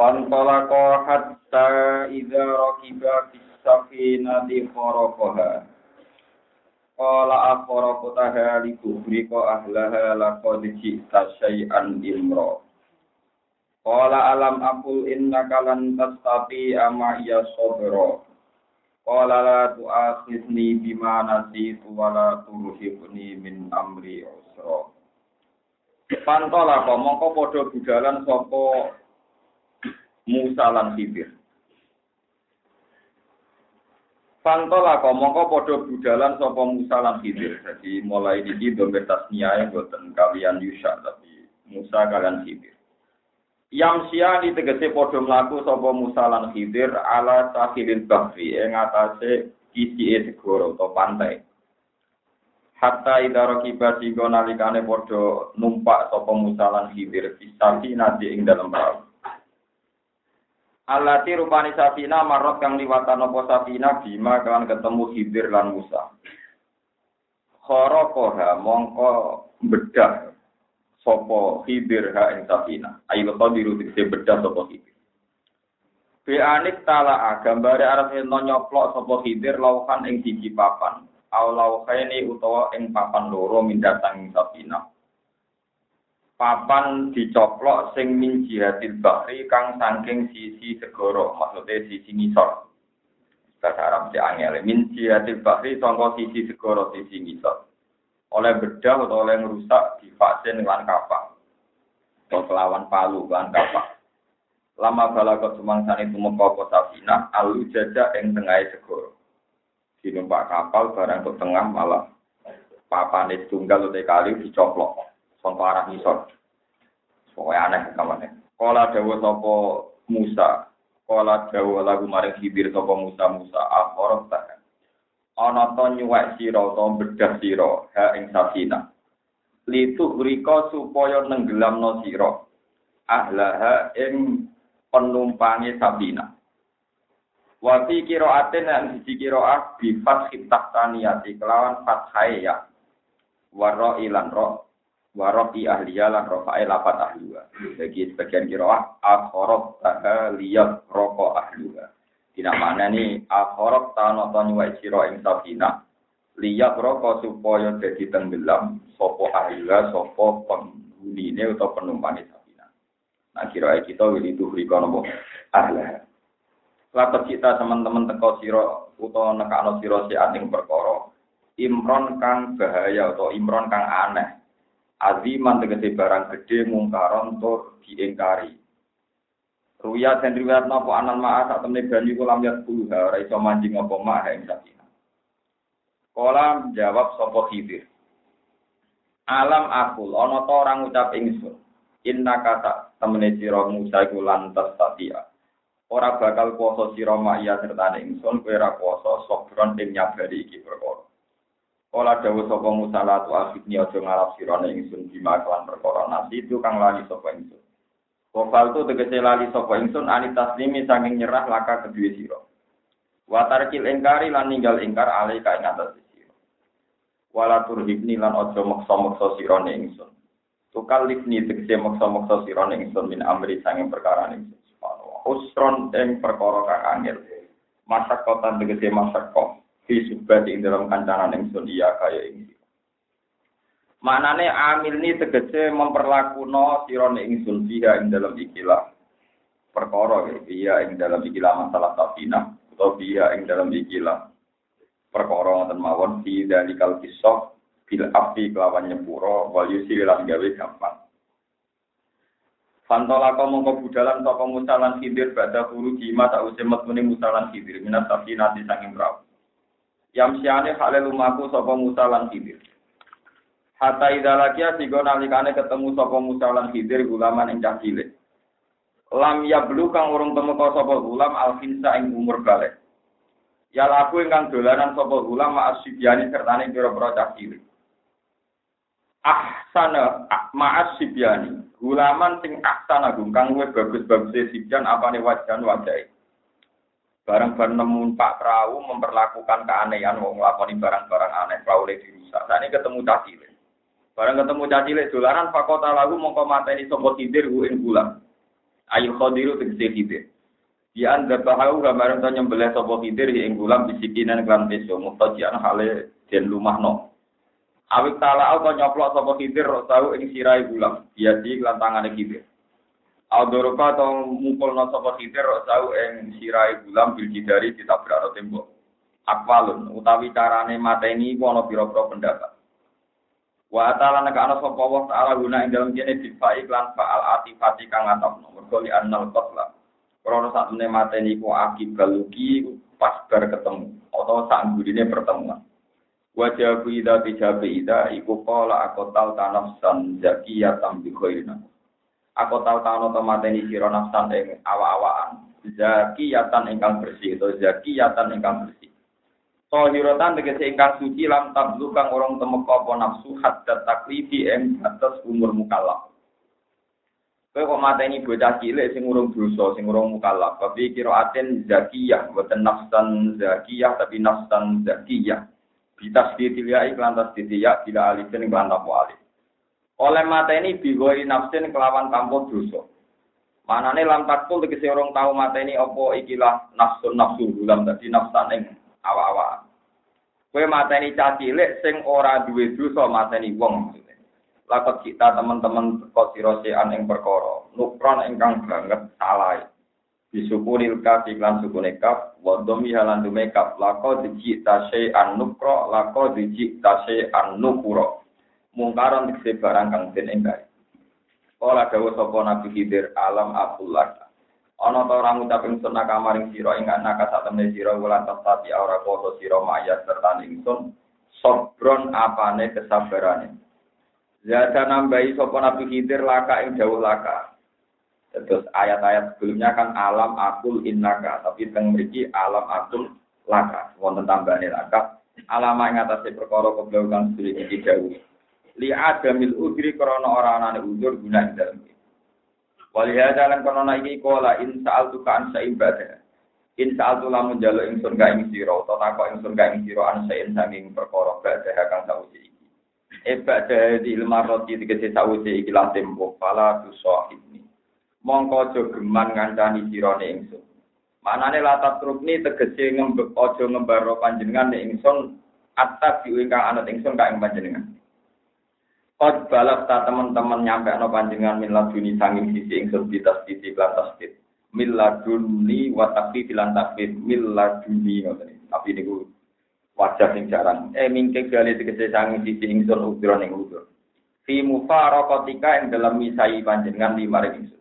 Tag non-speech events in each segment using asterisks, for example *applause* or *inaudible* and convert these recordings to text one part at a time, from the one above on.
Fantalaqa hatta idza rakiba fis safinati kharaqaha. Qala akharaqtaha li tuhrika ahlaha laqad ji'ta syai'an imra. Qala alam aqul innaka lan tastati ama ya sabra. La tu'akhidni bima nasitu wa la min amri usra. Pantalaqa mongko padha budalan sapa Musa lan Khidir. Fantola mongko padha budalan sapa Musa lan Khidir. Jadi mulai iki domir tasniyae boten kalian Yusha tapi Musa kalian Khidir. Yang sia ditegese padha mlaku sapa Musa lan Khidir ala sahilil bahri ing atase kisi segoro atau pantai. Hatta idara kiba singgo nalikane padha numpak sapa Musa lan Khidir fisati nadi ing dalam perahu. Alati rupani Safina marot kang liwatan apa Safina bima kan ketemu Khidir lan Musa. Khorokoha mongko bedah sopo Khidir ha ing Safina. Ayo diru dikse bedah sopo Khidir. Bianik tala gambare arep nyoplok sopo Khidir lauhan ing siji papan. Au lauhaini utawa ing papan loro mindatang Safina papan dicoplok sing min jihatil bahri kang saking sisi segoro maksudnya sisi ngisor. Bahasa Arab si angel. Min jihatil bahri sangka sisi segoro sisi ngisor. Oleh bedah atau oleh merusak di vaksin lan kapal. Atau kelawan palu lan kapal. Lama balagot sumangsan itu mengkoko sabina alu jajak yang tengah segoro numpak kapal barang ke tengah malah itu tunggal utai kali dicoplok. Sangka arah ngisor. Pokoknya aneh kamarnya. Kala dawa sopo Musa. Kala dawa lagu maring hibir sopo Musa Musa. Akhorok tak. Ana to nyuwek sira utawa bedah sira ha ing safina. Litu rika supaya nenggelamno sira. Ahlaha ing penumpangi sabina. Wa fi qiraatin lan siji qiraah bi fathit tahtaniyati kelawan fathai ya. Wa ilan ro warofi ahliya lan rofae lapat ahliya. Bagi sebagian kiraah akhorok taha liyat roko ahliya. Tidak mana nih akhorok tano tani wa siro ing safina. Liyat roko supaya jadi tenggelam sopo ahliya sopo penghuni ini atau penumpang safina. Nah kira kita wili tuh rikono ahliya. Lapat kita teman-teman teko siro utawa nekano siro si aning perkara Imron kang bahaya atau Imron kang aneh aziman tegese barang gede mungkaron tur diingkari. Ruya dan riwayat napa anan ma'a sak temne bani kula lihat puluh ora iso manjing apa ma'a ing sakina. Kala jawab sapa Khidir. Alam akul ana ta orang ngucap ingsun. Inna kata temene sira Musa iku lantas tatia. Ora bakal kuasa sira ma'ya serta ingsun kowe ora kuasa sobron ing nyabari iki. Kala dawuh sapa Musa la tu akhidni aja ngarap sirane ingsun bima kelan perkara nasi itu kang lali sapa ingsun. Kofal tu tegese lali sapa ingsun ani taslimi saking nyerah laka kedue sira. Wa tarkil ingkari lan ninggal ingkar alai ka ing atas sira. Wala turhibni lan aja maksa-maksa sirane ingsun. Tukal lifni tegese maksa-maksa sirane ingsun min amri sanging perkara ingsun. Subhanallah. Usron ing perkara kang angel. Masak kotan tegese masak kok fi subati ing dalam kancanan ingsun iya kaya ing Maknane amil ini tegese memperlakuno sirone ingsun dia ing dalam ikilah perkara dia ing dalam ikilah masalah safina atau dia ing dalam ikilah perkara ngoten mawon fi dalikal kisah bil afi kelawan nyepuro wal yusri lan gawe gampang Fantola kau mongko budalan toko musalan hidir pada huru jima tak usah metune musalan hidir minat tapi nanti sanging perahu. Yang siane hale lumaku sapa Musa lan Khidir. Hatta idza lakia sigo nalikane ketemu sapa Musa lan Khidir gulaman ing cah cilik. lam yablu kang urung temeka sapa gulam alfinsa ing umur balik. Ya laku ingkang dolanan sapa gulam ma'as sibyani sertane pira-pira cah cilik. Ahsana ma'as sibyani. Gulaman sing ahsana gum kang luwih bagus-bagus sibyan apane wajan wajahe. Barang barang Pak Perahu memperlakukan keanehan wong nglakoni barang-barang aneh perahu dirusak. Saat ini ketemu cah cilik. Barang ketemu cah cilik dolanan fakota lagu mongko mateni sapa tidir ku ing gulam. Ayu khadiru tegese hidir. Di anda gambaran to nyembelih sapa hidir ing gulam bisikinan klan peso muhtajian hale den lumahno. Awik tala auto nyoplok sapa hidir tau ing sirai gulam. Dia di klan tangane. Aldoroka atau mukul no sapa hidir tau ing sirai gulam bil jidari ditabrak tembok. Akwalun utawi carane mateni ku ana pira-pira pendapat. Wa ta'ala nek ana sapa wa ta'ala guna ing dalem kene difa iklan fa'al atifati kang ngatokno mergo li annal qatla. Krana sak temene mateni ku akibal luki pas bar ketemu atau sak gurine pertemuan. Wa jabu ida bijabi ida iku qala aku tal tanafsan zakiyatan bi khairina. Aku tau tano to mateni sira nafsan ing awa-awaan. Zakiyatan ingkang bersih atau zakiyatan ingkang bersih. Tohirotan tegese ingkang suci lam tablu kang orang temeka apa nafsu haddat taklifi ing atas umur mukallaf. Kowe kok mateni bocah cilik sing urung dosa, sing urung mukallaf. Tapi kira aten zakiyah, boten nafsan zakiyah tapi nafsan zakiyah. Bitas ditilia iklan tas ditiya bila alifin apa alif. Oleh mateni bigoi nafsin kelawan tanpa dosa. Manane lam takul tegese orang tahu mateni apa ikilah nafsun nafsu gulam dadi nafsan ing awak-awak. Kowe mateni cah cilik sing ora duwe dosa mateni wong maksudnya. Lakot kita teman-teman kok sirosean ing perkara, nukron ingkang banget salah. Disukunil kaf iklan sukune kaf, wa dhammi halan dume kaf, lako diji tashe an nukro, lako diji tashe an nukuro. Mungkaron dikse barang kang den engkai. Kala dawuh sapa Nabi Khidir alam Abdullah. ana ta ora ngucap ingsun nakamaring sira ing anak satemene sira wulan tadi ora poso sira mayat serta ingsun sobron apane kesabarane Zada nambahi sapa Nabi Khidir laka ing jauh laka. Terus ayat-ayat sebelumnya kan alam akul innaka, tapi teng mriki alam akul laka. Wonten tambahane laka. Alama ing atase perkara keblawan sedherek iki jauh. Li adamil udri krana ora anane udur guna ing dalem. Walihada lan kono iki kola in sa'al tu ka ansa ibadah. In sa'al tu lamun jaluk ingsun ka ing sira utawa takok ingsun ka ing sira ansa ing saking perkara badah kang sausi iki. Ibadah di ilmu roti dikece sausi iki lan tempo pala tu sahibni. Mongko aja geman ngancani sirane ingsun. Manane latat rukni tegese ngembek aja ngembaro panjenengan ingsun atas ingkang anut ingsun ka ing panjenengan. Kod balap ta teman-teman nyampe no panjenengan min laduni sanging sisi ingsun bitas sisi lan tasdid. Mil laduni wa takfi filan takfi mil laduni Tapi niku wajah sing jarang. Eh mingke kali tegese sanging sisi ingsun udra ning udur. Fi mufaraqatika ing dalam misai panjenengan lima ingsun.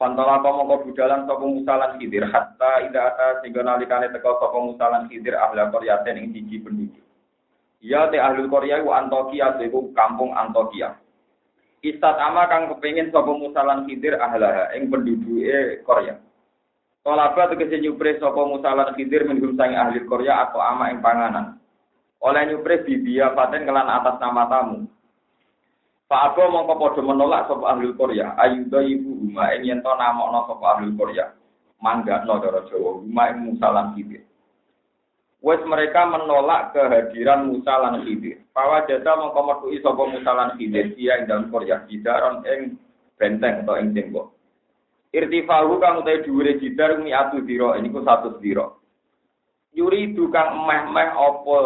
Pantola komo ko budalan sapa musalan hidir hatta ida ata sehingga nalikane teko sapa musalan hidir ahla qaryatin ing siji penduduk. Ya te ahli Korea ku Antokia iku kampung Antokia. Istat ama kang kepengin sapa musalan khidir ahlaha ing penduduke Korea. Tolaba tegese nyupre sapa musalan khidir minggum sangi ahli Korea atau ama ing panganan. Oleh nyupre bibia paten kelan atas nama tamu. Pak Abo mongko padha menolak sapa ahli Korea. Ayuda ibu huma ing yen to namokno sapa ahli Korea. Manggakno cara Jawa huma ing musalan khidir. Wes mereka menolak kehadiran Musa lan Khidir. Pawa jasa mongko sapa Musa lan Khidir dia ing dalem Korea jidaron ing benteng atau ing tembok. Irtifahu kang utawi dhuwure jidar miatu dira niku satu dira. Yuri tukang meh-meh apa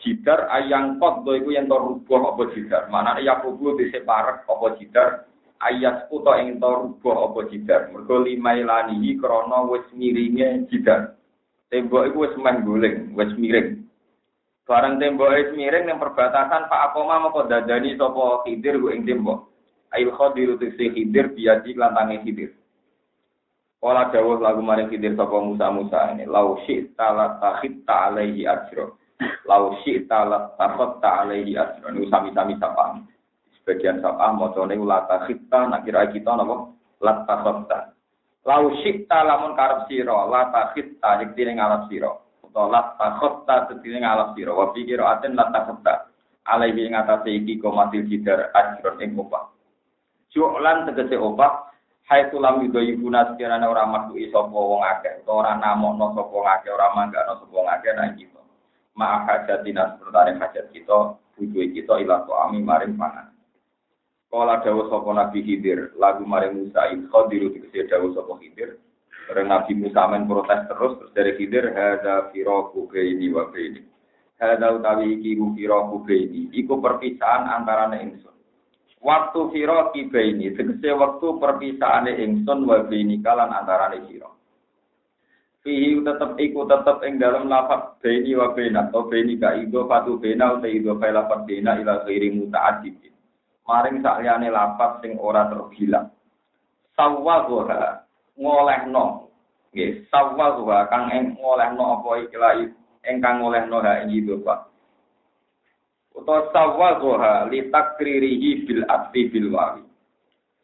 jidar ayang kot do iku yen to rubuh apa jidar. Manane ya kubu dise parek apa jidar ayat kuto ing to rubuh apa jidar. Mergo limailanihi krana wis miringe jidar. Tembok itu wis meh guling, wis miring. Barang tembok wis miring yang perbatasan Pak Akoma mau dadani sapa Khidir ku ing tembok. Ail Khadir si Khidir biadi lantange Khidir. Kala dawuh lagu maring Khidir sapa Musa Musa ini lau syi'ta la takhitta alaihi ajra. Lau syi'ta la takhatta alaihi ajra. Niku sami-sami sapa. Sebagian sapa macane la takhitta nak kira kita napa? La. Lau syikta lamun karep sira, la takhitta yektine ngalap sira. Utawa la takhatta yektine ngalap sira. Wa fi qiraatin la takhatta. Alaihi ing atase iki komatil jidar ajron ing upah. Ju'lan tegese opah Hai tulam yudo ibu naskirana ora makhluk sapa wong akeh utawa ora namokno sapa wong akeh ora manggano sapa wong akeh nang kita. Ma'a hajatina sepertane hajat kita, bujuhe kita ila ami maring pangan. Kala dawuh sapa Nabi Khidir, lagu maring Musa in khadiru dikese dawuh sapa Khidir. Bareng Nabi Musa men protes terus terus dari Khidir hadza firaku baini wa baini. Hadza utawi iki firaku baini, iku perpisahan antarane ingsun. Waktu siro kibaini, tegese waktu perpisahane ingsun wa baini kalan antarane siro. Fihi tetep iku tetep ing dalam lafaz baini wa baina atau baini ka ido fatu baina uta ido fa lafaz baina ila ghairi muta'addid. Maring sakliyane lafaz sing ora terbilang. Sawwaha ngolehno. Nggih, sawwaha kang ing ngolehno apa iki ingkang ngolehno ha ing ido fa utawa sawwaha li takririhi bil atfi bil wawi.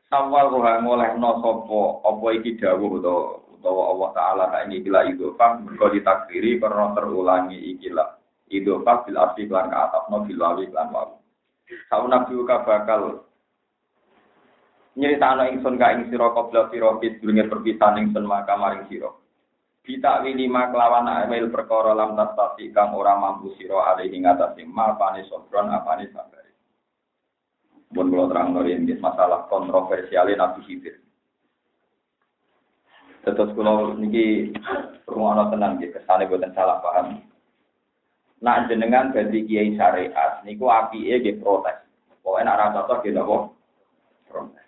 Sawwaha ngolehno sapa apa iki dawuh utawa utawa Allah taala ha ini bila itu fam mergo ditakriri karena terulangi ikilah itu fam bil atfi lan ka atafno bil wawi lan nabi ka bakal nyeritakno ingsun ka ing sira qabla sira sedurunge perpisahan ingsun maka maring sira Bita lima kelawan amil perkara lam tastati kang ora mampu sira alih ing atase ma pane sobron apane sabar. Mun kula terang yen masalah kontroversial Nabi Khidir. Terus kula niki rumono tenang nggih kesane boten salah paham. Nak jenengan dadi kiai syariat niku apike nggih protes. Pokoke nak ra cocok nggih napa? Protes.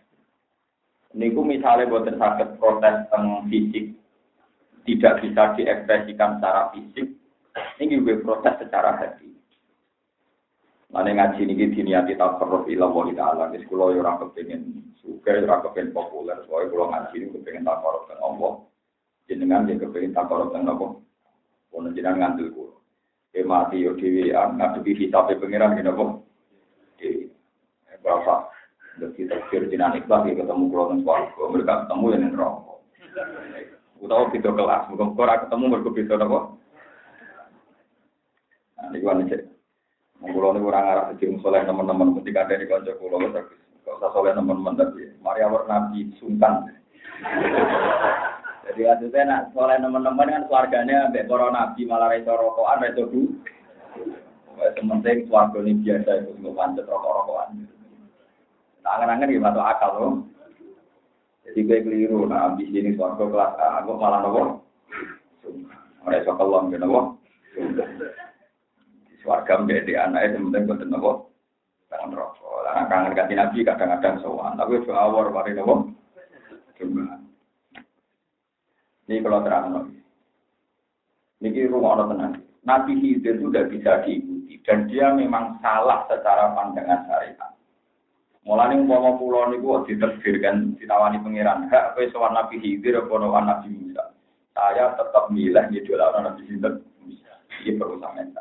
Niku misalnya boten saged protes teng fisik tidak bisa diekspresikan secara fisik, ini juga proses secara hati. Mana ngaji ini diniati tak perlu ilah wali ta'ala. Jadi kalau orang kepengen suka, orang kepengen populer, soalnya kalau ngaji ini kepengen tak perlu dengan Allah. Jenengan dia kepengen tak perlu dengan Allah. Kalau jenengan ngantil. Eh mati yo dewi, ngadepi hisapnya pengiran gini apa? Dewi. Berapa? Jadi kita jenengan ikhlas, ketemu kulo dan suarga. Mereka ketemu yang neraka utawa beda kelas. Muga ora ketemu mergo beda napa? Nah, niku ane cek. Kulo niku ora ngarep jadi soleh teman-teman ketika ada di kanca kulo wis Gak usah teman-teman tapi mari awar nabi sungkan. Jadi maksudnya nak soleh teman-teman kan keluarganya ambek para nabi malah reso rokokan reso bu. Wes penting keluarga ini biasa itu nggak pancet rokok-rokokan. Nah, angen-angen gimana akal loh. Jadi gue keliru, nah ambisi ini suarga kelas A, aku malah nopo. Mereka sekelom gitu nopo. Suarga menjadi anaknya, sementing gue nopo. Kangen rokok, lah kangen ganti nabi kadang-kadang sowan, tapi itu awal mari nopo. Cuma. Ini kalau terang nopo. Ini rumah orang tenang. Nabi Khidir itu sudah bisa diikuti dan dia memang salah secara pandangan syariat. Mulane umpama kula niku diterbirkan ditawani pangeran, hak kowe sowan Nabi Khidir apa sowan Nabi Musa. Saya tetap milih ngidolakno Nabi Khidir. Iki perlu sampeyan.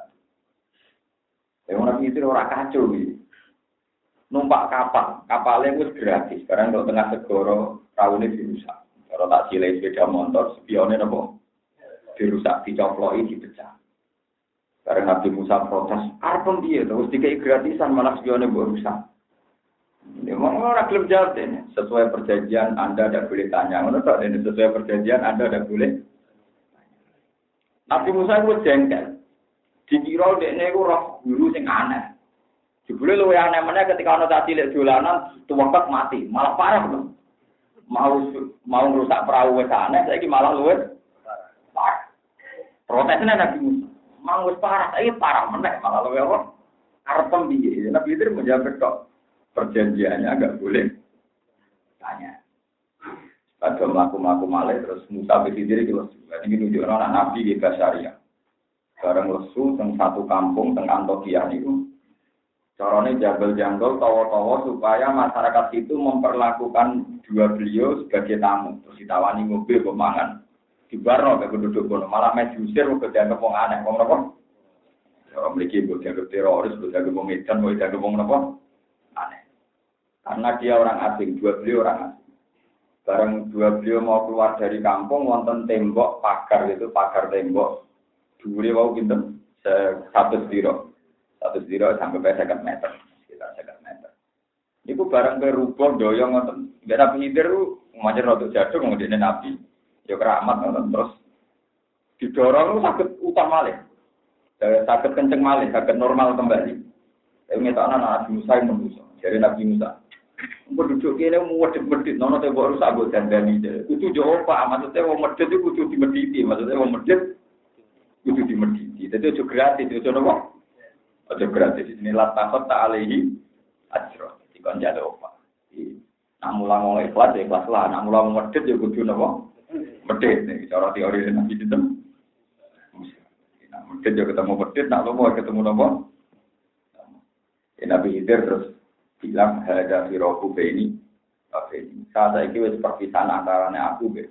Ya Nabi Khidir ora kacau iki. Numpak kapal, kapalnya itu gratis. Sekarang kalau tengah segoro, raune dirusak. Kalau tak silai sepeda motor, spionnya nopo dirusak, dicoploki, dipecah. Karena Nabi Musa protes, arpem dia terus dikai gratisan malah spionnya rusak. Ya, mau orang belum jawab ini. Sesuai perjanjian Anda tidak boleh tanya. Menurut ini sesuai perjanjian Anda tidak boleh. Nabi Musa itu jengkel. Dikira dia itu roh guru sing aneh. Jebule luwe aneh mana ketika ana tak cilik dolanan tuwekek mati, malah parah loh. Mau mau merusak perahu wis aneh, saiki malah luwe parah. Protesnya Nabi Musa, mau parah, saiki parah meneh malah luwe apa? Arep piye? Nabi itu menjawab kok perjanjiannya agak boleh tanya. Ada melaku-melaku malih terus Musa berpikir itu ini nunjuk anak Nabi di Basaria. Bareng lesu teng satu kampung teng Antokia itu. Caranya jabal janggal tawa-tawa supaya masyarakat itu memperlakukan dua beliau sebagai tamu. Terus ditawani mobil pemangan. Di barno ke penduduk kono malah mes diusir ke dianggap wong aneh. Wong? Orang memiliki buat dianggap teroris, buat dianggap wong edan, buat dianggap wong napa? Aneh. Karena dia orang asing, dua beliau orang asing. Bareng dua beliau mau keluar dari kampung, wonten tembok pagar itu pagar tembok. Duri wau pinten satu sediro, satu sediro sampai sekitar meter, sekitar sekitar meter. Iku bareng ke rubuh doyong wonten. Gak nabi hidir macam rotok jatuh kemudian nabi. Ya keramat wonten terus didorong sakit utang malih. Sakit kenceng malih, sakit normal kembali. Tapi ngetok anak Nabi Musa yang Musa. Jadi Nabi Musa, penduduk ini mau medit-medit, nono tembok rusak buat dandani. Kudu jawab pak, maksudnya mau medit itu kudu dimediti, maksudnya mau medit kudu dimediti. Jadi itu gratis, itu nopo. Itu gratis. Ini latakot tak alihi ajro. Jika ada apa. Nah mulang mau ikhlas, ya ikhlas lah. Nah mulang medit, ya kudu nopo. Medit, nih, cara teori Nabi itu. Nah, medit ya ketemu medit, nah lo mau ketemu nopo. Nabi Hidir terus bilang ada firoku ini saat ini wes perpisahan antara aku be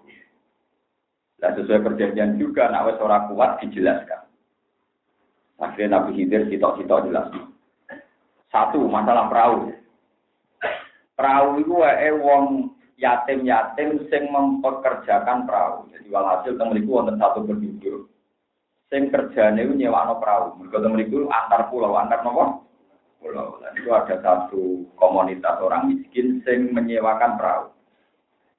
dan sesuai perjanjian juga nak wes orang kuat dijelaskan akhirnya Nabi Hidir sitok-sitok jelas satu masalah perahu. Perahu itu wae wong yatim-yatim sing mempekerjakan perahu. Jadi walhasil temeriku wonten satu penduduk. Sing kerjane nyewano perahu. Mereka temeriku antar pulau antar nopo? Pulau. Dan itu ada satu komunitas orang miskin sing menyewakan perahu.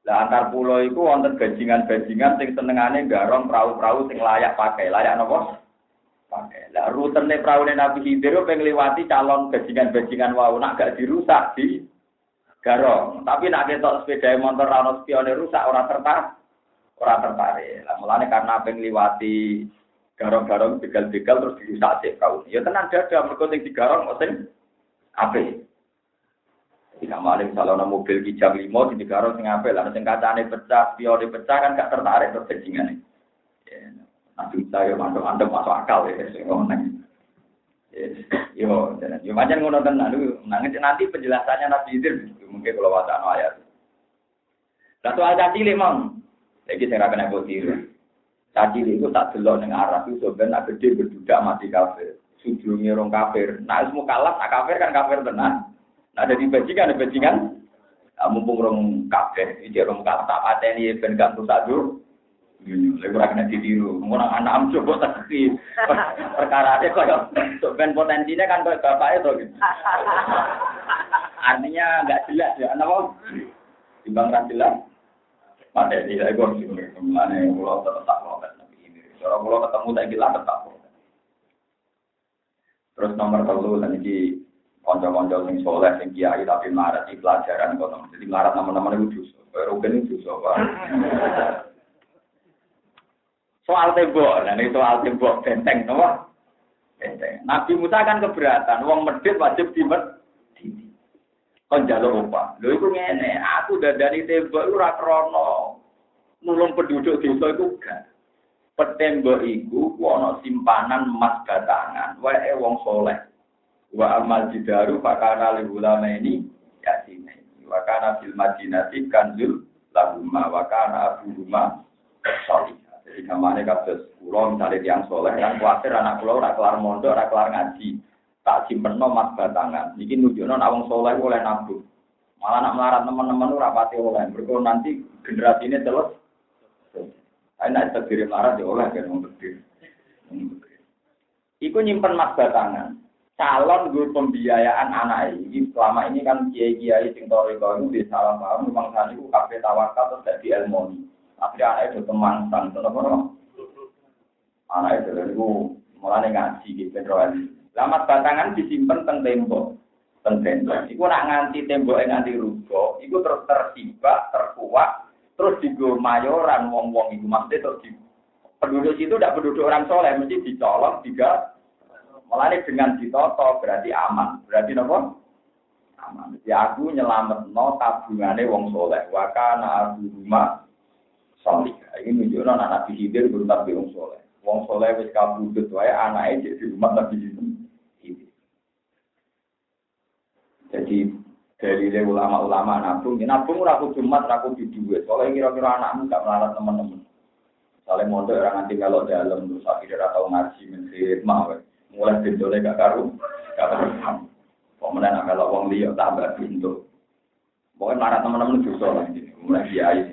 Lah antar pulau itu wonten bajingan-bajingan sing senengane garong perahu-perahu sing layak pakai, layak nopo? Pakai. Lah rutene perahu Nabi Khidir pengen liwati calon bajingan-bajingan wau nak gak dirusak di garong. Tapi nak ketok sepeda motor ana spione rusak ora tertarik. Ora tertarik. Lah mulane karena pengen liwati garong-garong begal-begal terus dirusak sih kau. Ya tenang dada mergo sing digarong sing ape. Jika maling ada mobil kijang limo di digarong sing ape lah sing kacane pecah, spione pecah kan gak tertarik terus bajingane. Ya, nanti saya masuk anda masuk akal ya sing ngomong. Yo, yo macam ngono tenan nanti nanti penjelasannya Nabi Idir mungkin kalau wacana ayat. Lah soal caci limang, lagi saya kena tiru. Caci itu tak delok ning Arab itu ben nak gede berdudak mati kafir. Sujudnya orang kafir. Nah, semua kalah, nak kafir kan kafir tenan. Nah, jadi bajingan, bajingan. Mumpung orang kafir, ini orang kalah tak ben gak rusak dulu. Lagi ora kena ditiru. Ngono anak coba tekti. *laughs* Perkara ada koyo ben potensinya kan koyo bapak itu gitu. *laughs* Artinya enggak jelas ya. Kenapa? Timbang kan jelas. Pada di lagi kok yang pulau tetap protes tapi ini. Kalau pulau ketemu tak gila tetap. Terus nomor telu dan ini konco-konco sing soleh, sing kiai tapi marah di pelajaran kok. Jadi marah teman-teman itu dosa. Rugen itu dosa *laughs* Soal tembok, nah ini soal tembok benteng, apa? Benteng. Nabi Musa kan keberatan, uang medit wajib dimet kon jaluk opah. Lho iku ngene, aku dadani tembok ora krana nulung penduduk desa iku gak. Petembok iku ana simpanan emas batangan, wae wong soleh. Wa amal jidaru fakana li ini yasine. Wa kana fil madinati kanzul lahumma wa kana abuhuma soleh. Jadi kamane kados kula misale tiyang soleh kan kuwatir anak kula ora kelar mondok, ora kelar ngaji tak simpen mas batangan. Niki nunjukno nek wong soleh oleh nabung. Malah nak melarat teman-teman ora pati oleh. Mergo nanti generasi ini terus. Ayo nak terdiri melarat ya oleh kan wong. Iku nyimpen mas batangan. Calon guru pembiayaan anak ini selama ini kan kiai-kiai sing itu di salah paham memang tadi itu kafe tawakal terus jadi ilmu. Akhirnya anak itu kemangsang, terus apa? Anak itu itu mulai ngaji gitu, Lamat batangan disimpan teng tembok. Teng tembok. Iku nak nganti tembok nganti rubuh, iku terus tersibak, terkuat, terus digo mayoran wong-wong iku mesti terus di penduduk itu tidak penduduk orang soleh, mesti dicolok, tiga Mulai dengan ditoto berarti aman. Berarti nopo? Aman. Jadi aku nyelamet no tabungane wong soleh. Wakana abu rumah soleh. Ini menunjukkan anak Nabi Hidir berutap wong soleh. Wong soleh wis kabudut wae anake di rumah Nabi Hidir. Jadi dari ulama-ulama nabung, ya nabung ora kudu mat, ora kudu duit. Soalnya kira-kira anakmu gak melarat teman-teman. Soalnya mondok orang nanti kalau dalam terus akhirnya tahu ngaji mensir mah, mulai bentole gak karu, gak karu. Pemenang kalau wong liya tambah pintu. Pokoknya marah teman-teman dosa lah ini. Mulai kiai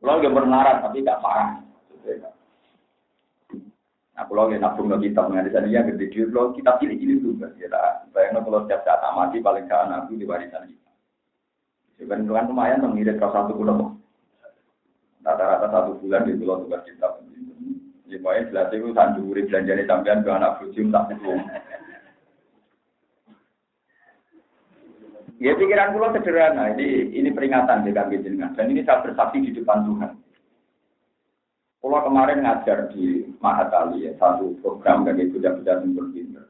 Kalau nggak bernarat tapi gak parah. Nah, kalau nggak nabung lagi kita mengenai yang gede duit, kalau kita pilih-pilih juga. Ya, bayangin kalau setiap saat mati paling gak anak di warisan kita. Sebenarnya kan lumayan mengirit kalau satu pulau. Rata-rata satu bulan di pulau tugas kita. Ya, pokoknya jelas itu sanduri belanjanya sampean ke anak bujum tak perlu. Ya pikiran pulau sederhana, ini ini peringatan di kami jenengan dan ini saya bersaksi di depan Tuhan. Pulau kemarin ngajar di Mahatali ya, satu program bagi budak-budak yang berpindah.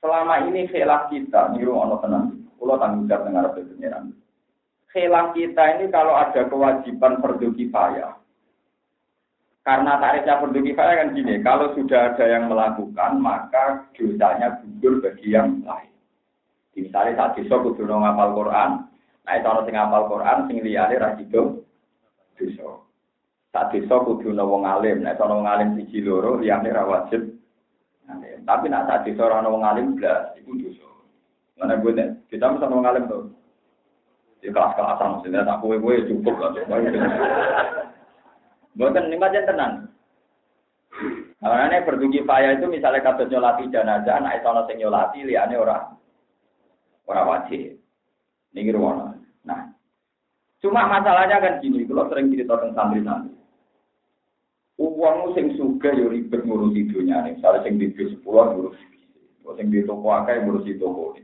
Selama ini khilaf kita, niru ono tenang, pulau tanggung jawab dengan Rabbul Pengiran. Khilaf kita ini kalau ada kewajiban fardu kifayah, karena tarifnya fardu kifayah kan gini, kalau sudah ada yang melakukan, maka dosanya gugur bagi yang lain. Misalnya saat desa kudu ngapal Quran. Nah, itu orang sing ngapal Quran, sing liyane ra sido desa. Saat desa kudu wong alim. Nah, itu wong alim siji loro liyane ra wajib. Tapi nak saat desa ora wong alim blas, iku. Mana gue nih, kita mesti wong alim tuh. Di kelas-kelasan maksudnya, tak kue-kue cukup lah. Bukan, ini macam tenang. Karena berdugi payah itu misalnya kata nyolati jenazah, nah itu orang nyolati, liane orang Orang wajib. Ini ruang. Nah, cuma masalahnya kan gini, kalau sering cerita tentang santri-santri. Uang sing suka yo ribet ngurusi dunia nih, misalnya sing di bis sepuluh ngurus, sing di toko akeh ngurusi toko nih.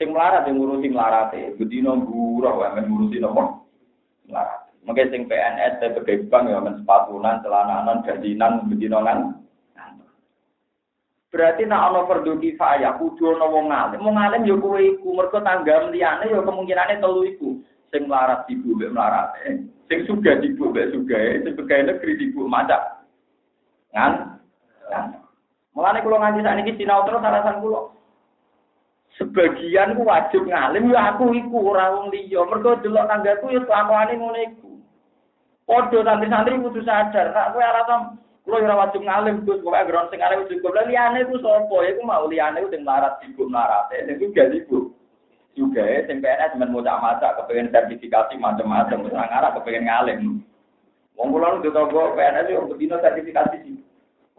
Sing melarat yang ngurusi melarat ya, bedino gurah, wamen ngurusi nopo melarat. Mungkin sing PNS, sebagai bank ya, men sepatunan, celananan, gajinan, bedino kan. Berarti nak ana fardhu kifayah kudu ana wong alim. Wong alim ya kowe iku mergo tanggam liyane ya kemungkinane telu iku. Sing melarat ibu mbek melarat. Sing sugih ibu mbek sugih, sing pegawai negeri ibu macak. Ngan? Mulane kula nganti sakniki sinau terus alasan kula. Sebagian ku wajib ngalim ya aku iku ora wong liya. Mergo delok tanggaku ya kelakuane ngono iku. Padha santri-santri kudu sadar, nek kowe alasan Kulo ora wajib ngalim Gus, pokoke ground sing alim cukup. Lah liyane ku sapa? Ya ku mau liyane sing larat ibu larate. Sing juga ibu. Juga sing PNS men maca-maca kepengen sertifikasi macam-macam, wis ngarah kepengen ngalim. Wong kula nu toko PNS yo bedino sertifikasi sih.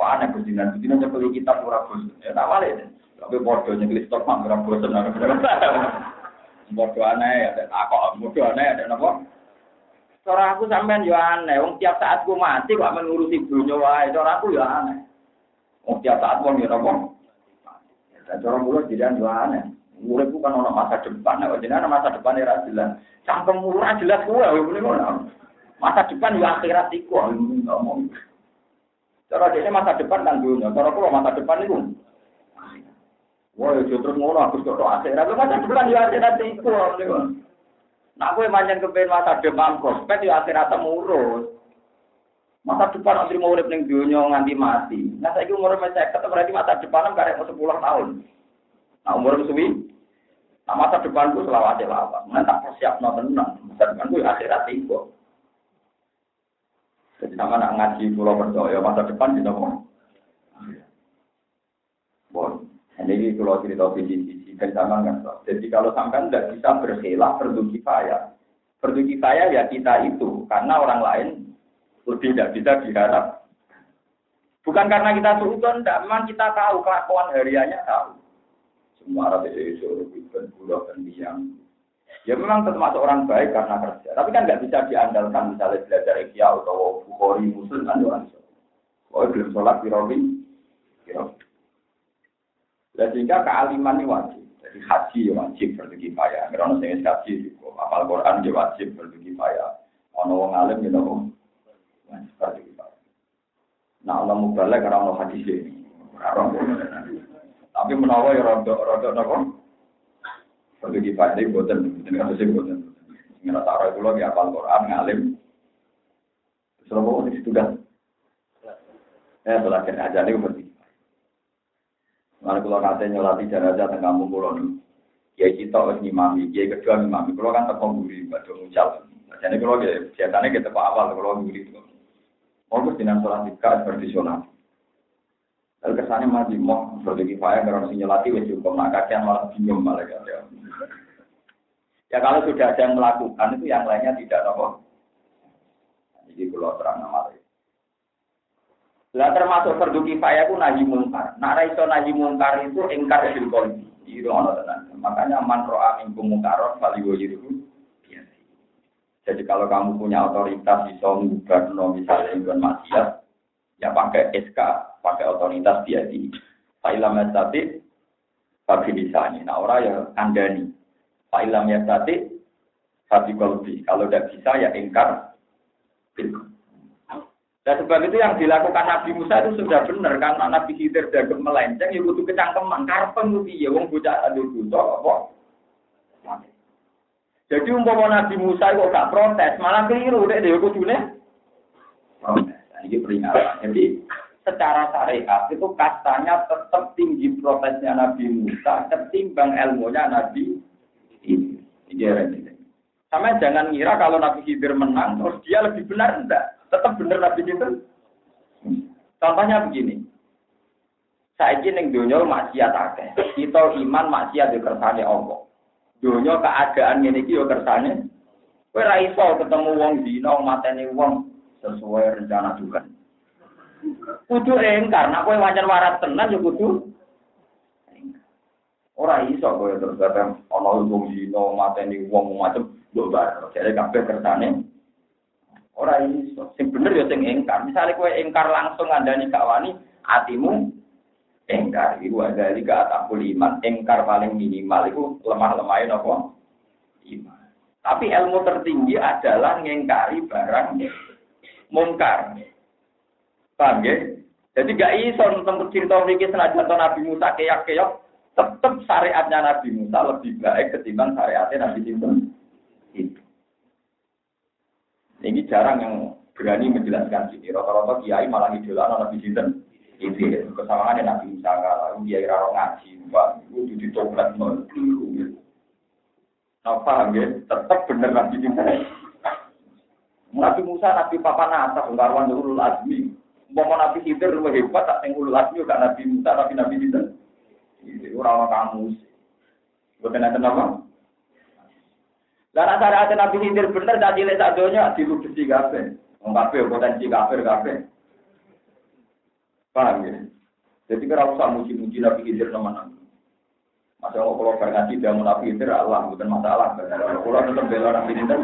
Wah, aneh bedinan, bedinan nyepeli kitab ora bosen. Ya tak wale. Tapi bodoh nyekli stok mah ora bosen. *laughs* Bodoh aneh, ada takok, bodoh aneh, ada napa? Cara aku sampean yo aneh, wong tiap saat ku mati kok ngurusi dunya wae, cara aku yo aneh. Wong tiap saat wong yo napa? Dan cara kula jiran yo aneh. Uripku kan ono masa depan, nek jenengan masa depan ora jelas. Cangkem ora jelas kuwi ngene ngono. Masa depan yo akhirat iku ngomong. Cara dene masa depan kan dunya, cara kula masa depan niku. Wah, yo terus ngono aku kok akhirat. Masa depan yo akhirat iku Nak kowe manjen kepen masa depan prospek ya akhirat temurus. Masa depan nanti mau urip ning dunia nganti mati. Nah saiki umur mesek berarti masa depan karek mau 10 tahun. Nah umur suwi. Nah masa depanku selawat selawat. Nah tak persiapno tenan. Masa depanku ya akhirat itu. Jadi sama nak ngaji pulau percaya masa depan kita mau. Bon, ini kalau cerita visi dan sama Jadi kalau sampai tidak bisa berkhilaf perlu kifayah. Perlu kifayah ya kita itu karena orang lain lebih tidak bisa diharap. Bukan karena kita suudon, tidak. Memang kita tahu kelakuan hariannya tahu. Semua orang itu dan budak dan diam. Ya memang termasuk orang baik karena kerja. Tapi kan nggak bisa diandalkan misalnya belajar ikhya atau bukhori muslim kan orang. Oh belum sholat birobi. Dan sehingga kealiman ini wajib. Jadi haji ya wajib berbagi kifayah. Karena saya haji juga. Apal Quran ya wajib berbagi kifayah. Ono wong alim ya nopo. Wajib berbagi kifayah. Nah Allah mubalek karena Allah hadis ini. Tapi menawa ya rodok rodok nopo. Berbagi kifayah ini buatan. Ini kan sih buatan. Ngira taruh itu lagi apal Quran ngalim. Selama ini sudah. Ya, belajar aja nih. Lalu kalau nanti nyolati jenazah tengah kampung nih, kiai kita harus ngimami, kiai kedua ngimami. Kalau kan tepung buri, batu mucal. Jadi kalau biasanya kita pak awal kalau buri itu. Mau dengan sholat tiga seperti sholat. Lalu kesannya masih mau seperti kifayah karena si nyolati cukup nak kakian malah bingung malah ya. Ya kalau sudah ada yang melakukan itu yang lainnya tidak nopo. Iki kula terang nama Lah termasuk fardu kifayah ku nahi mungkar. Nak ra iso nahi mungkar itu ingkar bil qalbi. Itu ana tenan. Makanya man ro'a minkum mungkaron fali wajiru. Jadi kalau kamu punya otoritas bisa mengubah misalnya bukan maksiat, ya pakai SK, pakai otoritas dia di Fa'ilam ya tadi, bagi misalnya. Nah orang ya kandani. Fa'ilam ya tadi, bagi kolbi. Kalau tidak bisa ya ingkar. Dan sebab itu yang dilakukan Nabi Musa itu sudah benar karena Nabi Khidir dan melenceng ya butuh kecangkeman karpeng itu ya wong bocah aduh butuh apa. Jadi umpama Nabi Musa kok gak protes malah keliru deh dia kudune protes. Nah, ini peringatan. Jadi secara syariat itu kastanya tetap tinggi protesnya Nabi Musa ketimbang ilmunya Nabi ini. Ini Sama jangan ngira kalau Nabi Khidir menang terus dia lebih benar enggak. Tetap bener Nabi itu. Contohnya begini. Saya ingin dunia maksiat akeh. Kita iman maksiat di kersane Allah. Dunia keadaan ini yo kersane. Kowe ra iso ketemu wong dina mateni wong sesuai rencana juga. Kudu engkar, nak kowe wajan warat tenan yo kudu Ora iso kowe terus ana wong dina mateni wong macam mbok bar. Jadi kabeh kersane Ora iso. Sing bener ya sing engkar. Misalnya kowe engkar langsung ngandani gak wani, atimu engkar. Iku di atakul iman. Engkar paling minimal itu lemah-lemahin apa? Iman. Tapi ilmu tertinggi adalah ngengkari barang mungkar. Paham ya? Jadi gak iso tentang cerita ini senajan Nabi Musa keyak-keyak, tetap syariatnya Nabi Musa lebih baik ketimbang syariatnya Nabi Musa. Itu. Ini jarang yang berani menjelaskan sini. Rata-rata kiai malah idola Nabi Sinten. Itu kesamaan yang Nabi Musa lalu kiai raro ngaji, mbak itu ditoplet nol. Nah, paham ya? Tetap benar Nabi Sinten. Nabi Musa, Nabi Papa Nasa, Bungkarwan Ulul Azmi. Mau Nabi Khidir lebih hebat, tak yang Ulul Azmi, gak Nabi Musa, tapi Nabi Sinten. Itu orang kamu. Bukan ada nama? Lah nek Nabi Khidir bener tak cilik sak donya diludesi kabeh. Wong kabeh potensi kafir kabeh. Paham ya? Jadi kira usah muji-muji Nabi Khidir teman-teman. Masa kalau kalau berngaji dia mau Nabi Khidir Allah bukan masalah. Kalau tetap bela Nabi Khidir.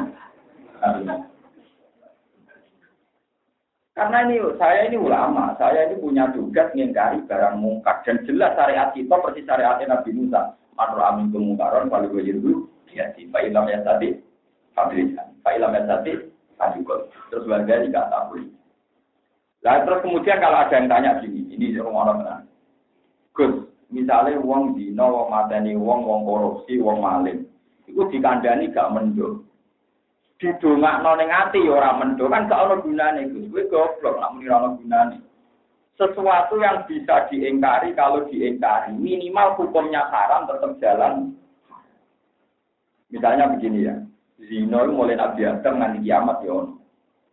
Karena ini saya ini ulama, saya ini punya tugas mengingkari barang mungkar dan jelas syariat kita persis syariat Nabi Musa. Matur amin kemungkaran kalau gue jiru ya di fa'ilam ya tadi fabrikan fa'ilam ya tadi adikot terus warga tidak tahu lah terus kemudian kalau ada yang tanya gini ini rumah orang menang Gus misalnya uang dino uang mateni uang uang korupsi uang maling. Itu dikandani gak mendo didongak ning ati ya ora mendo kan gak ono gunane Gus. Kowe goblok nak muni ora gunane. Sesuatu yang bisa diingkari kalau diingkari minimal hukumnya haram tetap jalan Misalnya begini ya, zino mulai Nabi Adam nanti kiamat ya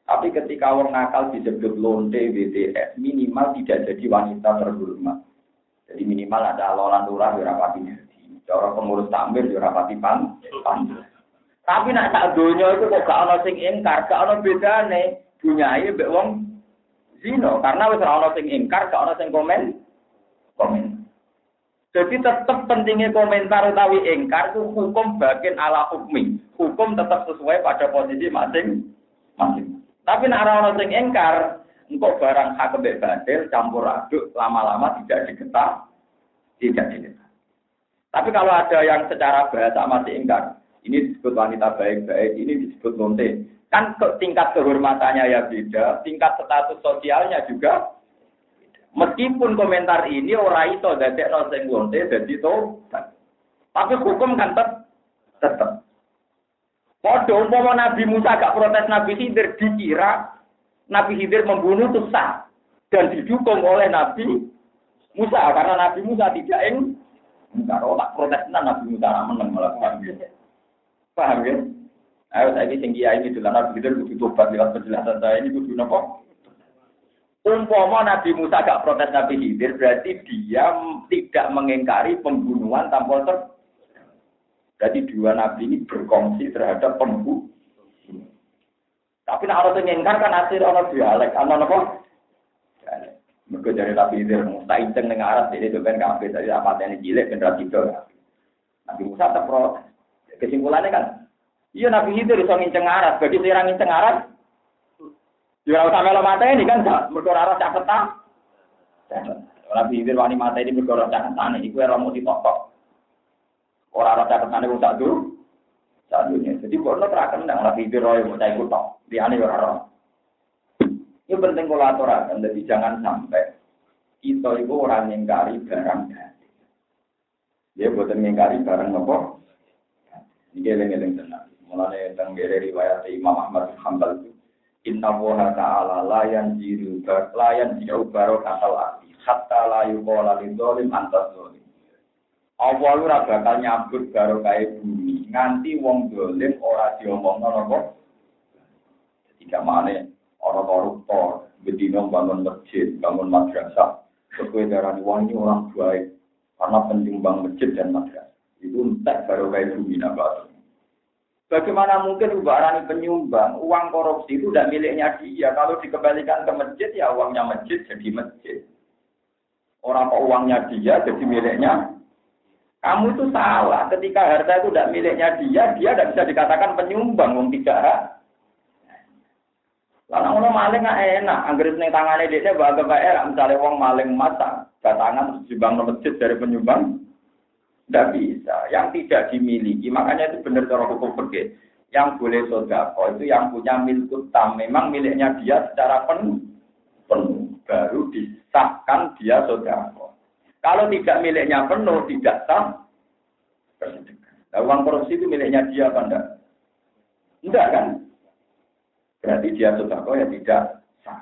Tapi ketika orang nakal disebut lonte BTS, minimal tidak jadi wanita terhormat. Jadi minimal ada lolan lurah ya rapati Cara pengurus tamir ya rapati pan. pan. Tapi nak tak dunia itu kok gak ono sing ingkar, gak ono bedane. Bunyae mbek wong zino karena wis ora ono sing ingkar, gak ono sing komen. Komen. Jadi tetap pentingnya komentar utawi engkar itu hukum bagian ala hukmi. Hukum tetap sesuai pada posisi masing-masing. Tapi nak orang sing engkar, engkau barang hak badil campur aduk lama-lama tidak diketah, tidak diketah. Tapi kalau ada yang secara bahasa masih engkar, ini disebut wanita baik-baik, ini disebut lonte. Kan tingkat kehormatannya ya beda, tingkat status sosialnya juga Meskipun komentar ini ora iso dadekno sing wonte dadi tobat. Tapi hukum kan tetap tetep. Padha umpama Nabi Musa gak protes Nabi Khidir dikira Nabi Khidir membunuh itu sah dan didukung oleh Nabi Musa karena Nabi Musa tidak ing kalau tak protes Nabi Musa menang malah paham ya. Paham ya? Ayo saya ini tinggi ini adalah Nabi Khidir butuh tobat lewat penjelasan saya ini butuh apa? Umpama Nabi Musa gak protes Nabi Khidir, berarti dia tidak mengingkari pembunuhan tanpa ter. Berarti dua nabi ini berkongsi terhadap pembunuh. Tapi nak orang ngingkar kan hasil orang dialek, ana apa? Mereka dari Nabi Idir, Musa inceng dengan Arab, jadi itu kan kafe, tadi apa ini cilik, generasi itu. Nabi Musa terprotes. Kesimpulannya kan, iya Nabi Idir bisa nginceng Arab, jadi serang nginceng Arab, Ya ora usah mata ini kan mergo ora caketan. Nabi Idir wani mata ini mergo ora caketan, iku ora mau dipokok. Ora ora caketane wong sak dulu. Sadunya. Jadi kono terakan nang Nabi Idir royo mau ikut tok. Liyane ora ora. Ini penting kalau aturakan, jadi jangan sampai kita itu orang yang kari barang ganti. Dia buatan ngingkari barang apa? Ini geleng-geleng tenang. Mulanya tentang riwayat Imam Ahmad Hanbal itu Inna woha ta'ala layan jiru layan jiru baro kasal arti hatta layu kola lidolim antas dolim. Allah lu bakal nyambut baro kaya bumi nganti wong dolim ora diomong nopo. Ketika mana orang koruptor, bedino bangun masjid, bangun madrasah, sesuai darah wong ini orang baik karena penting bangun masjid dan madrasah. Itu entek baru kaya bumi nabas. Bagaimana mungkin ubarani penyumbang, uang korupsi itu tidak miliknya dia. Kalau dikembalikan ke masjid, ya uangnya masjid jadi masjid. Orang kok uangnya dia jadi miliknya. Kamu itu salah. Ketika harta itu tidak miliknya dia, dia tidak bisa dikatakan penyumbang, uang tidak. Karena orang maling nggak enak. Angger seneng tangannya dia bahagia baik. Misalnya uang maling mata, tangan sumbang masjid dari penyumbang. Tidak bisa. Yang tidak dimiliki. Makanya itu benar cara hukum pergi. Yang boleh sodako itu yang punya milik tam. Memang miliknya dia secara penuh. Penuh. Baru disahkan dia sodako. Kalau tidak miliknya penuh, tidak sah. Nah, uang korupsi itu miliknya dia apa enggak? Enggak kan? Berarti dia sodako ya tidak sah.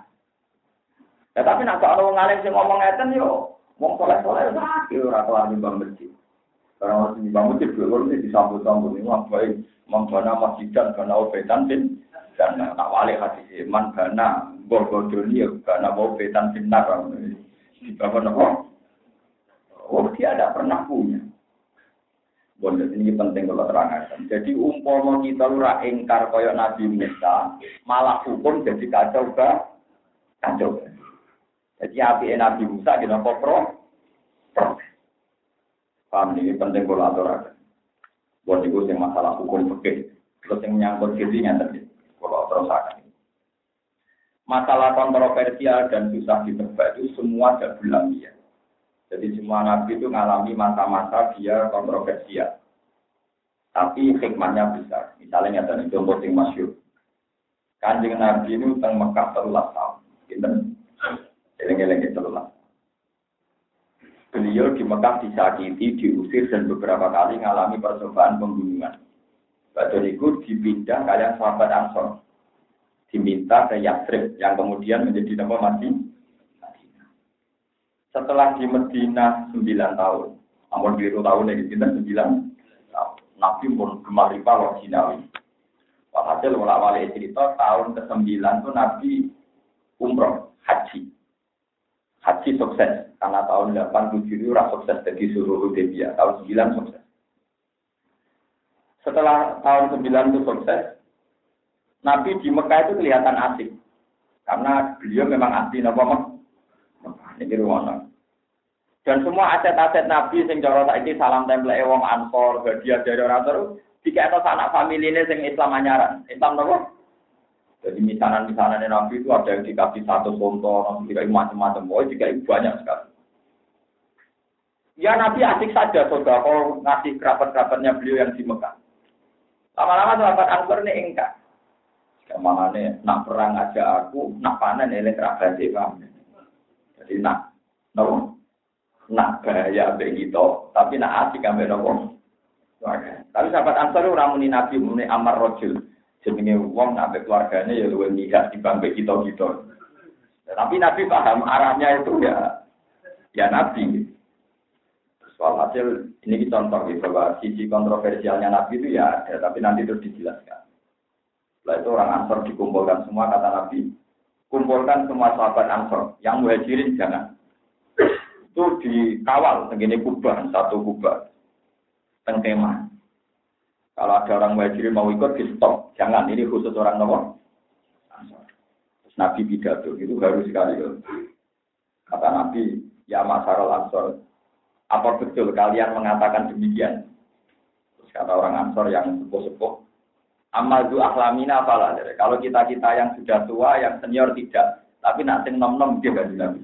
Ya, tapi nak kalau ngalim sih ngomong ngeten yo, mau soleh soleh sakit orang kelar nyumbang masjid. Karena masih bangun di dulu ini disambut-sambut ini wah baik membana masjid dan karena obetan bin dan tak wali hati iman karena borgodoni karena obetan bin nakal di bawah nopo. Oh dia tidak pernah punya. Bondet ini penting kalau terangkan. Jadi umpama kita ora ingkar kaya Nabi Musa, malah hukum jadi kacau ga kacau. Jadi api Nabi Musa kita pro pro. Paham ini penting kalau aturakan. Buat itu yang masalah hukum fikih. Terus yang menyangkut gizinya tadi. Kalau aturakan. Masalah kontroversial dan susah ditebak itu semua ada ya. Jadi semua nabi itu mengalami masa-masa dia kontroversial. Tapi hikmahnya besar. Misalnya ada contoh yang masyur. Kanjeng Nabi ini utang Mekah terulas tahun. Kita eleng-eleng terulas beliau di Mekah disakiti, diusir dan beberapa kali mengalami percobaan pembunuhan. Batu itu dipindah kalian sahabat Ansor. Diminta ke Yathrib yang kemudian menjadi nama mati. Setelah di Medina 9 tahun, namun biru tahun yang kita 9 tahun. Nabi pun kembali kalau Sinawi. Walhasil wali cerita tahun ke-9 itu Nabi umroh, haji haji sukses. Karena tahun 87 itu rasa sukses dari suruh Hudaybiyah tahun 9 sukses. Setelah tahun 9 itu sukses Nabi di Mekah itu kelihatan asik karena beliau memang asli Mekah. Ini rumah dan semua aset-aset Nabi sing cara saiki salam template wong Ansor, hadiah dari orang terus itu anak famili ini sing Islam anyaran. Islam nopo? Jadi misanan-misanan Nabi itu ada yang dikasih satu contoh, nanti dikasih macam-macam. Oh, dikasih banyak sekali. Ya Nabi asik saja, saudara, kalau ngasih kerabat-kerabatnya beliau yang di Mekah. Lama-lama sahabat Ansor ini enggak. Ke mana nak perang aja aku, nak panen ini kerabat Jadi nak, no, nak bahaya begitu, tapi nak asik ambil nopo. Tapi sahabat Ansor itu ramuni Nabi, muni Amar Rojul jenenge wong sampai keluarganya ya luwih lihat di kita kita. Tapi Nabi paham arahnya itu ya ya Nabi. Soal hasil ini contoh gitu bahwa sisi kontroversialnya Nabi itu ya ada, tapi nanti terus dijelaskan. Setelah itu orang Ansor dikumpulkan semua kata Nabi, kumpulkan semua sahabat Ansor yang muhajirin jangan. Itu dikawal segini kubah satu kubah tengkemah kalau ada orang muhajirin mau ikut di stop. Jangan, ini khusus orang nomor Nabi pidato itu baru sekali loh. Kata Nabi, ya masalah ansor, apa betul kalian mengatakan demikian? Terus kata orang ansor yang sepuh-sepuh, Amadu ahlamina apalah. Kalau kita-kita yang sudah tua, yang senior tidak. Tapi sing nom-nom dia gak Nabi.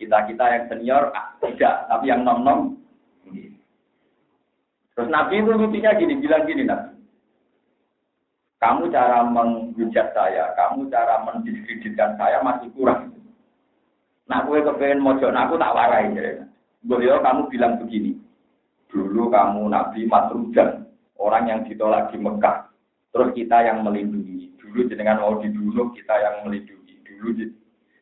Kita-kita yang senior ah, tidak, tapi yang nom-nom. Terus Nabi itu lucunya gini, bilang gini Nabi. Kamu cara menghujat saya, kamu cara mendiskreditkan saya masih kurang. Nah, gue kepengen mojo, nah aku tak warai. Beliau kamu bilang begini. Dulu kamu Nabi Matrujan, orang yang ditolak di Mekah. Terus kita yang melindungi. Dulu jenengan mau dibunuh, kita yang melindungi. Dulu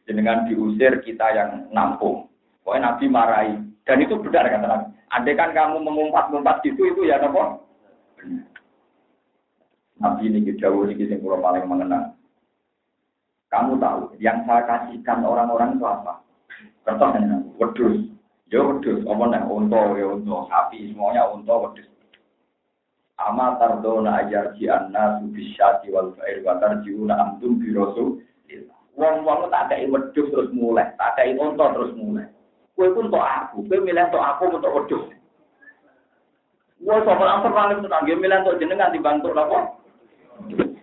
jenengan diusir, kita yang nampung. Pokoknya Nabi marahi. Dan itu benar kata Nabi. Andai kan kamu mengumpat-ngumpat gitu, itu ya apa? Nabi ini jauh ini yang paling mengenang. Kamu tahu, yang saya kasihkan orang-orang itu apa? Kertas yang wedus. Ya wedus, apa nih? Unta, ya unta, sapi, semuanya unta, wedus. Ama tardona ajar ji anna subisyati wal fa'ir wa tarjiuna amtum birosu. Wong-wong tak ada wedus terus mulai, tak ada unta terus mulai. Kue pun untuk aku, kue milih untuk aku untuk wedus. Wah, soal langsung paling tenang, dia milih untuk jenengan dibantu apa?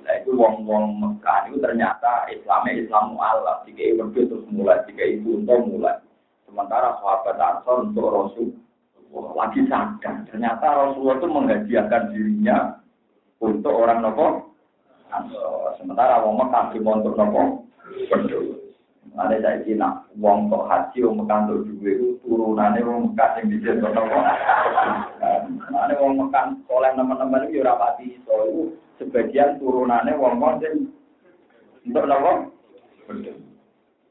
Nah, itu wong-wong Mekah itu ternyata Islamnya Islam mu'alaf. Jika wedus terus mulai, jika ibu untuk mulai. Sementara sahabat Ansor untuk Rasul lagi sadar. Ternyata Rasulullah itu menghadiahkan dirinya untuk orang nopo. Sementara wong Mekah untuk nopo. Ada saya kira wong kok haji wong Mekah untuk juga itu turunannya wong Mekah yang bisa nopo. Ada wong Mekah oleh teman-teman itu rapati so itu sebagian turunannya wong wong untuk nopo.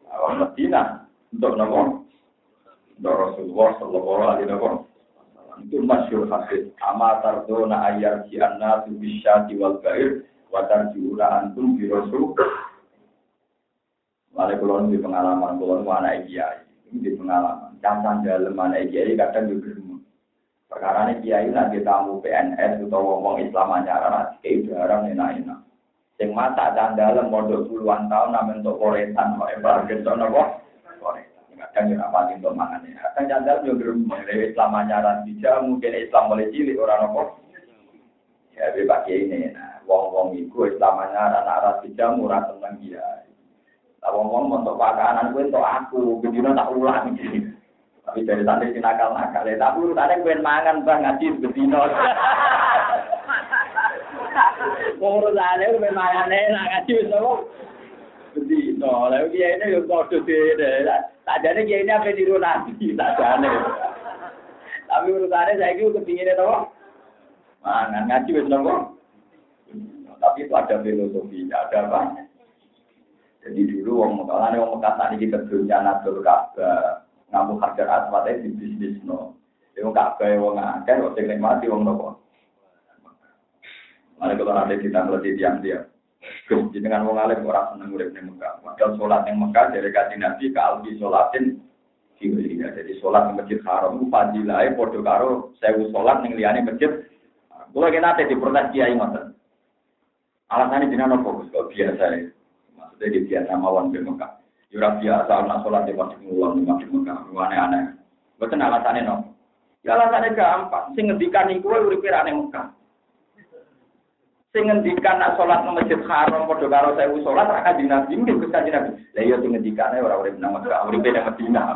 Wong Medina untuk nopo. Untuk Rasulullah Sallallahu Alaihi Wasallam itu masyur hadis ama tardona ayar si anna tu bisyati wal bair wa tarjiuna antum bi rasul Mari kulon di pengalaman kulon mana kiai. Di pengalaman. Jangan dalam mana kiai kadang juga perkara ini kiai nanti tamu PNS atau ngomong Islam ajaran kiai jarang enak enak sing mata dan dalam modal puluhan tahun namun untuk koretan kok embar gitu nopo kadang ya rapati untuk mangan ya. Kadang yo geremeng. Dari Islam anyaran bija mungkin Islam mulai cilik orang nopo. Ya bebas ini. Nah wong-wong iku Islam anyaran arah bija murah seneng dia. Tak ngomong untuk pakanan gue untuk aku, begini tak ulang gitu. Tapi dari tadi si nakal nakal ya, tak perlu tadi gue mangan bang ngaji begini. Pengurus ada gue mangan enak ngaji semua. Jadi, no, lalu dia ini yang kau tuh tak jadi dia ini apa di rumah nanti, tak jadi. Tapi urusannya saya itu kepingin itu, mangan ngaji semua. Tapi itu ada filosofinya, ada apa? Jadi dulu wong Mekah, wong Mekah tadi kita kerja natul Ka'bah, ngamu harga aswat di bisnis no. Wong Ka'bah wong akeh, wong sing nikmati wong nopo. Mari kalau nanti kita melihat tiang dia. dengan wong alim ora seneng urip ning Mekah. Padahal salat ning Mekah dari kanjeng Nabi ka albi salatin ya. Jadi salat ning Masjid Haram ku fadilahe padha karo sewu salat ning liyane masjid. Kula kena nate diprotes kiai ngoten. Alasannya jenengan nopo kok biasa ya. Maksudnya di biasa mawon di Mekah. Yura biasa anak sholat di masjid ngulang di masjid Mekah. Aneh-aneh. Betul alasannya no. Ya alasannya gampang. Sing ngendikan iku uripe ning Mekah. sing ngendikan nak salat nang Masjid Haram padha karo sewu salat ra kanjeng Nabi mungkin Gus kanjeng Nabi. Lah iya sing ngendikane ora urip nang Mekah, nang Madinah.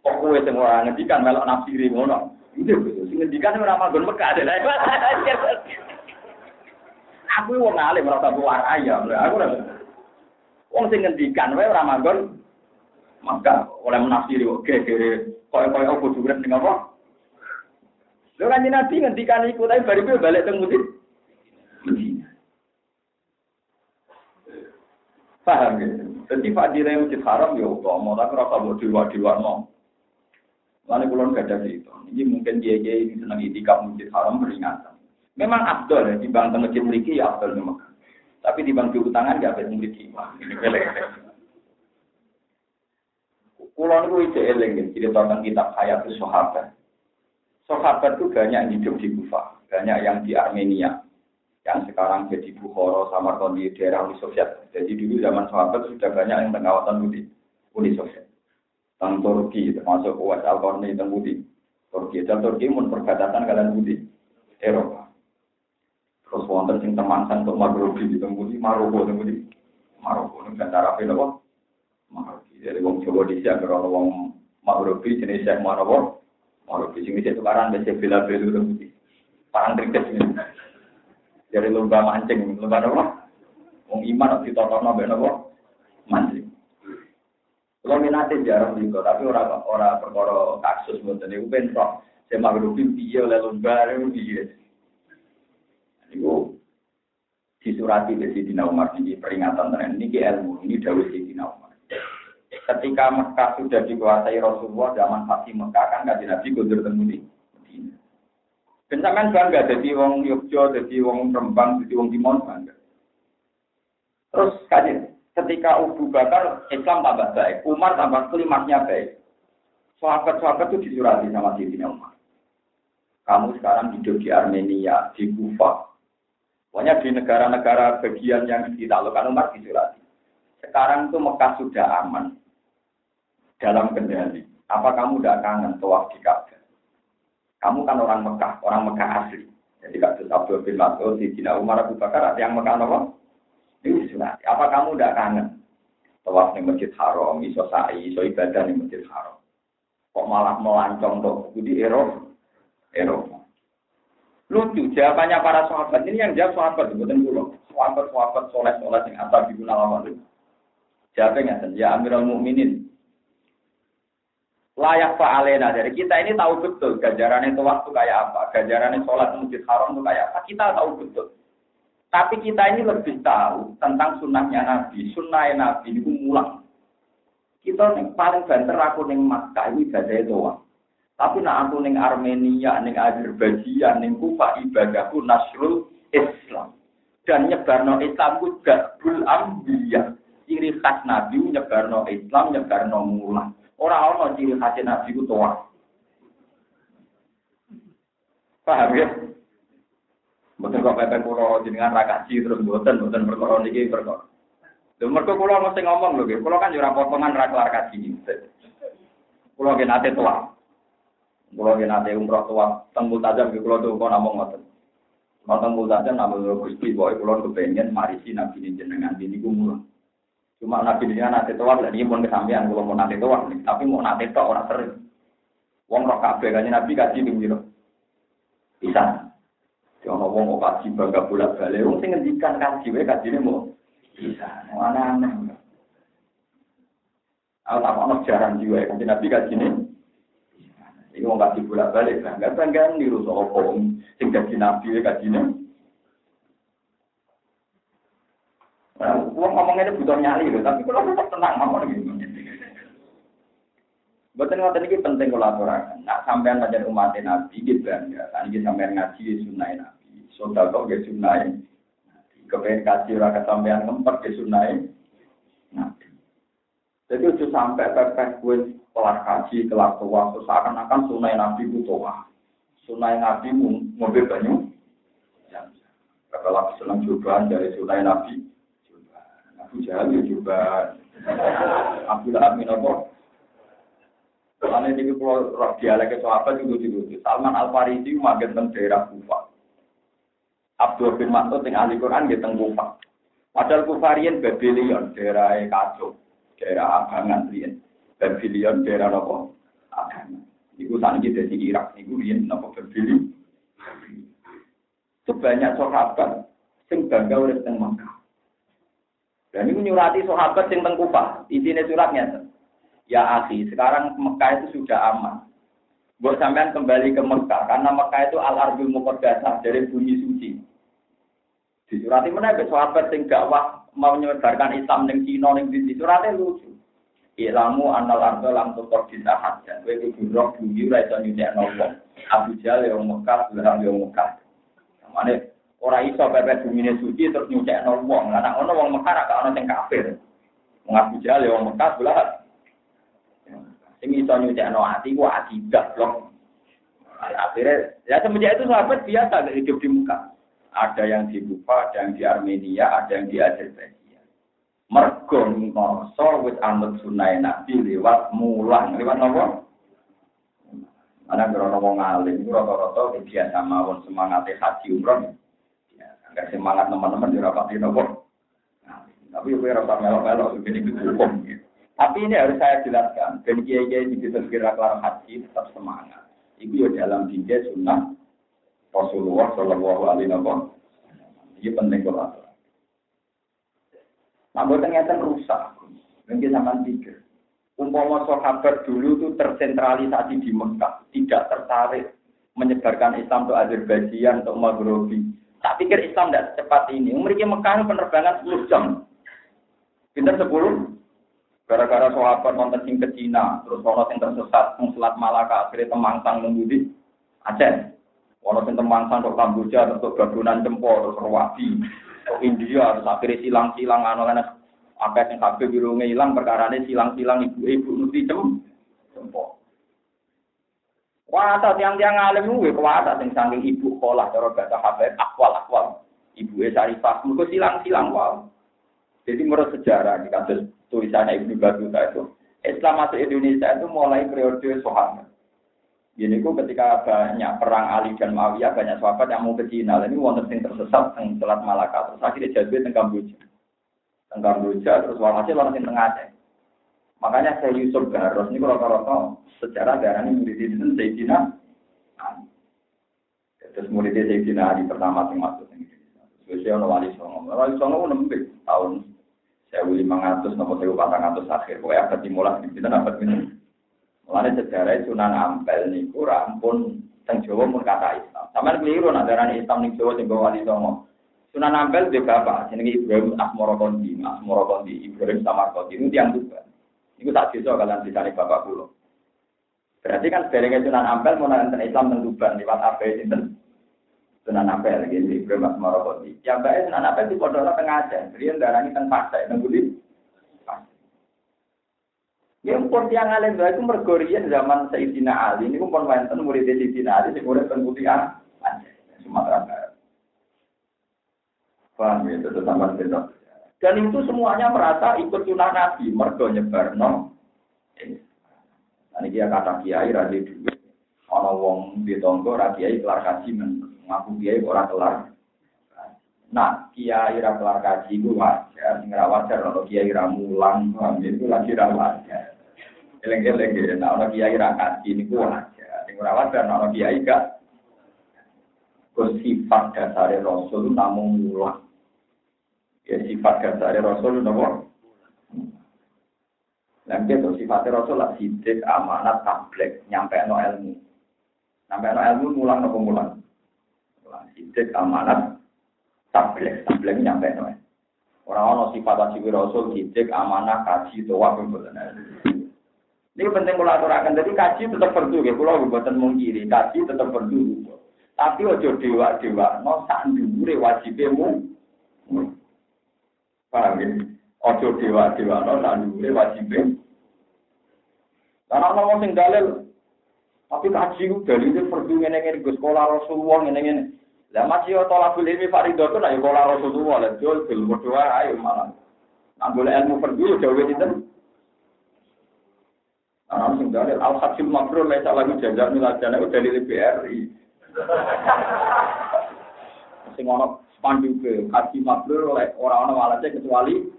Kok kowe sing ora ngendikan melok nafsiri ngono. Iya sing ngendikan ora manggon Mekah. *laughs* Aku wong alim ora tak ayam. Aku ora Wong sing ngendikan wae ora manggon maka oleh menafsiri oke kere koyo-koyo kudu urip ning apa? Lho kanjeng Nabi ngendikan iku tapi bariku balik teng Madinah. Paham ya? Jadi fadilah masjid haram ya utama, tapi rasa buat dewa-dewa no. Lalu kulon gak ada itu. Ini mungkin dia dia ini senang itikaf masjid haram peringatan. Memang abdul ya, di bangsa masjid memiliki ya abdul memang. Tapi di bangsa utangan gak ada. Ini pelek. Kulon itu ide eling jadi tentang kitab hayat sahabat. Sahabat itu banyak hidup di Kufah, banyak yang di Armenia, yang sekarang jadi Bukhara, Samarkand di daerah Uni Soviet. Jadi dulu zaman sahabat sudah banyak yang tengawatan Uni, Uni Soviet. Tentang Turki, termasuk US Al-Qarni, Budi. Turki, dan Turki pun perbatasan kalian Budi. Eropa. Terus wonten sing temangsang untuk Maghribi di Budi, Maroko, tentang Budi. Maroko, ini kan cara apa? Maroko. Jadi wong Jawa di sini, kalau wong Maghribi, jenis Syekh Maroko. Maroko, sini saya tukaran, biasa bila-bila, tentang Budi. Parang trik ini. Dari lomba mancing, lomba apa? Wong iman harus ditotokno mbek napa? Mancing. Kalau minatnya jarang juga, tapi orang orang perkara kasus mboten niku ben roh. Saya rugi piye oleh lomba niku Niku disurati di Sidina Umar ini peringatan tenan ini ilmu ini dawuh Sidina Umar. Ketika Mekah sudah dikuasai Rasulullah zaman Fatih Mekah kan kajian Nabi kundur temu di Kencaman bangga jadi wong Yogyo, jadi wong Rembang, jadi wong Timon bangga. Terus kaji, ketika Abu Bakar Islam tambah baik, Umar tambah klimaknya baik. Sahabat-sahabat itu disurati sama Sayyidina Umar. Kamu sekarang hidup di Armenia, di Kufa. Pokoknya di negara-negara bagian yang ditaklukkan Umar disurati. Sekarang itu Mekah sudah aman. Dalam kendali. Apa kamu tidak kangen tawaf di Ka'bah? Kamu kan orang Mekah, orang Mekah asli. Jadi kasus Abdul bin Mas'ud, Cina Umar Abu Bakar, yang Mekah apa? Ini. Apa kamu tidak kangen? Tawaf di Masjid Haram, iso sa'i, iso ibadah di Masjid Haram. Kok malah melancong tuh di Eropa? Eropa. Lucu, jawabannya para sahabat. Ini yang jawab sahabat, bukan pulau. Sahabat-sahabat soleh-soleh yang asal di Gunawan. Jawabnya, ya Amirul Mukminin, layak fa'alena dari kita ini tahu betul ganjaran itu waktu kayak apa, ganjaran itu sholat masjid haram itu kayak apa, kita tahu betul. Tapi kita ini lebih tahu tentang sunnahnya Nabi, sunnahnya Nabi itu mulang. Kita yang paling banter aku neng Makkah ini ibadah doang. Tapi nak aku neng Armenia, neng Azerbaijan, neng Kufa ibadahku nasrul Islam. Dan nyebarno Islam ku gabul ambiya. Ciri khas Nabi nyebarno Islam, nyebarno mulang. Orang orang ciri khas Nabi itu tua. Paham ya? Betul kok pepe kulo jenengan rakaji terus buatan buatan perkara niki perkara. Lho mergo kula mesti ngomong lho nggih, kula kan yo ora potongan ra kelar kaji. Kula ge nate tua. Kula ge nate umroh tua teng Multazam kula tuh kok namung ngoten. Nonton Multazam namung Gusti boy kula kepengin marisi nabi jenengan niku mulang. Cuma nabi ini nanti tua, dan ini pun kesampean kalau mau nanti tua, tapi mau nanti tua orang sering. Wong roh kafe kan nabi kaji nih gitu. Bisa. Jangan wong mau kaji bangga bulat balik. Wong sing ngendikan kaji, we kaji ini mau bisa. Mana aneh. Aku tak mau jarang jiwa kan nabi kaji ini. Ini mau kaji bulat balik, bangga bangga niru soal sing kaji nabi kaji ini. Wong ngomongnya itu butuh nyali loh, tapi kalau tetap tenang ngomong gitu. Betul ngoten ini penting kolaborasi. Nak sampean macam umat Nabi gitu ya. Iki sampean ngaji sunnah Nabi. Soda kok ge sunnah. Kepengen kasih ora kesampean ngempet ge sunnah. Jadi itu sampai pepes gue kelar kaji, kelar tua, seakan-akan sunnah Nabi itu tua. Sunnah Nabi mobil banyu. Kalau senang cobaan dari sunnah Nabi, Abu Jahal ya juga *laughs* Abu Lahab minopo. Karena ini kalau roh dialek sahabat juga juga. Salman Al Farisi magen teng daerah Kufa. Abdul bin Mas'ud yang ahli Quran di Kufa. Padahal Kufarian Babylon daerah kacau, daerah Abangan riyen. Babylon daerah nopo Abangan. Iku saniki dari Irak, iku riyen nopo Babylon. Itu banyak sahabat sing bangga oleh teng Makkah. Dan ini menyurati sahabat yang tengkupa. Isinya suratnya. Ya akhi, sekarang Mekah itu sudah aman. Buat sampean kembali ke Mekah. Karena Mekah itu al-arbul muqaddasah dari bumi suci. Disurati mana ke sahabat yang dakwah mau menyebarkan Islam yang Cina yang di suratnya lucu. Ilamu anal ardo lam tukor disahad. Dan gue kuburok bumi raisa nyucek nolong. Abu Jal yang Mekah, Bilham yang Mekah. Mana Ora iso pepet bumine suci terus nyucekno wong. Lah nek ono wong Mekah ra ono sing kafir. Wong Abu Jahal ya wong Mekah belah. Sing iso nyucekno ati ku akidah blok. Akhirnya, ya semenjak itu sahabat biasa hidup di Mekah. Ada yang di Kufa, ada yang di Armenia, ada yang di Azerbaijan. Mergo ngoso wis anut sunai Nabi lewat mulang, lewat apa? Ana krono wong alim, rata-rata biasa mawon semangat haji umroh. Ya, semangat teman-teman di rapati nopo. Tapi gue rasa melok-melok, begini hukum. Gitu. Tapi ini harus saya jelaskan. Dan kiai-kiai di kira kelar haji tetap semangat. Itu ya dalam dinja sunnah Rasulullah Shallallahu Alaihi Wasallam. Ini penting kalau Nah, ternyata rusak. Mungkin sama pikir. Umpama sahabat dulu itu tersentralisasi di Mekah, tidak tertarik menyebarkan Islam ke Azerbaijan atau Maghribi. Tak pikir Islam tidak secepat ini. Mereka Mekah penerbangan 10 jam. Pinter 10. Gara-gara sahabat nonton sing ke Cina, terus ono sing tersesat Selat Malaka, akhirnya temangsang nembudi Aceh. Ono sing temangsang ke Kamboja, terus Bagunan Cempo, terus Rawabi, ke India, terus akhirnya silang-silang anu kan apa yang kabeh birunge ilang perkara ini silang-silang ibu-ibu nuti cem Cempo. Kuasa tiang-tiang alim kuwi kuasa sing saking ibu sekolah cara bahasa Habib akwal-akwal. Ibu Sarifah, mergo silang-silang wae. Jadi menurut sejarah di kasus tulisan Ibnu Battuta itu, Islam masuk Indonesia itu mulai periode Soeharto. Jadi itu ketika banyak perang Ali dan Muawiyah, banyak sahabat yang mau ke Cina. Ini wonten sing tersesat di Selat Malaka. Terus akhirnya jadwal di Kamboja. Di Kamboja, terus walhasil orang sing tengah Aceh. Makanya saya Yusuf Garos ini rata-rata secara darah ini murid itu Sayyidina Terus murid Sayyidina Ali pertama yang masuk. Terus saya wali songo. Wali songo nembik tahun sewu lima ratus nopo sewu patang ratus akhir pokoknya abad dimulai di kita dapat ini Mulanya sejarah Sunan Ampel niku rampun teng Jawa pun kata Islam. Sampeyan keliru nak darani Islam ning Jawa sing wali songo. Sunan Ampel dia bapak jenenge Ibrahim Asmoro Kondi, Asmoro Kondi, Ibrahim Samarkandi ini tiang juga. Niku tak desa kalian disane bapak kula. Berarti kan sebenarnya Sunan Ampel mau nanti Islam teng Tuban lewat apa sinten? Sunan Ampel gitu, Ibrahim Asmoro Kondi. Yang baik Sunan Ampel di Pondok Tengah aja. Beliau darani teng Pasai, teng Budi. Yang pun tiang alim itu mergorian zaman Sayyidina Ali. Ini pun wonten murid Sayyidina Ali teng Putih Aceh, Sumatera Barat. Paham ya, itu sama betul. Dan itu semuanya merasa ikut sunnah Nabi, mergo nyebarno. Ini dia kata kiai radhi dulu. Ono wong di tonggo kiai kelar kaji ngaku kiai ora kelar. Nah, kiai ra kelar kaji itu wajar, sing ono kiai ra mulang, ya? itu lagi ra. Eleng-eleng gitu. Nah, orang kiai rakat ini ku aja. Yang merawat dan orang kiai gak. Sifat dasar Rasul namun mulang. Ya sifat dasar Rasul namun. Nanti itu sifat Rasul lah sidik, amanat, tablek, nyampe no ilmu. Nyampe no ilmu mulang nopo mulang. Mulang sidik, amanat, tablek, tablek nyampe no. Orang-orang sifat wajib Rasul sidik, amanah, kaji, doa, pembelaan. Ini penting kalau aturakan. Jadi kaji tetap perlu ya. Kalau buatan mungkiri, kaji tetap perlu. Tapi ojo dewa dewa, no sandure wajibmu. Paham ya? Ojo dewa dewa, no sandure wajibmu. Karena orang sing dalil, tapi kaji itu itu perlu ngene ngene ke sekolah Rasulullah ngene ngene. Lah masih tolak ini Farido tuh, ayo sekolah Rasulullah, lah jual bil berdoa, ayo malah. Nah boleh ilmu perlu jauh itu. Anak sing dalil al hakim mabrur laisa lagu jajar milajana itu dari BRI. Sing ono oleh orang-orang walase kecuali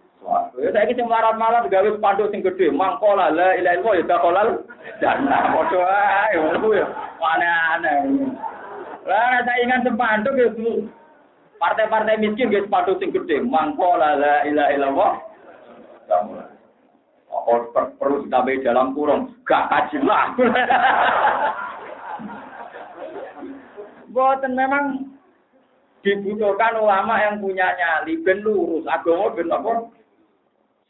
Ya saya sing melarat-melarat gawe spanduk sing gede, mangkola la ilaha illallah ya takolal jannah. Padha ae ngono ya. Aneh-aneh. Lah saya ingat spanduk ya partai-partai miskin guys spanduk sing gede, mangkola la illallah. Oh, perlu ditambahi dalam kurung. Gak kaji lah. Boten memang dibutuhkan ulama yang punya nyali. Ben lurus. Agama ben apa?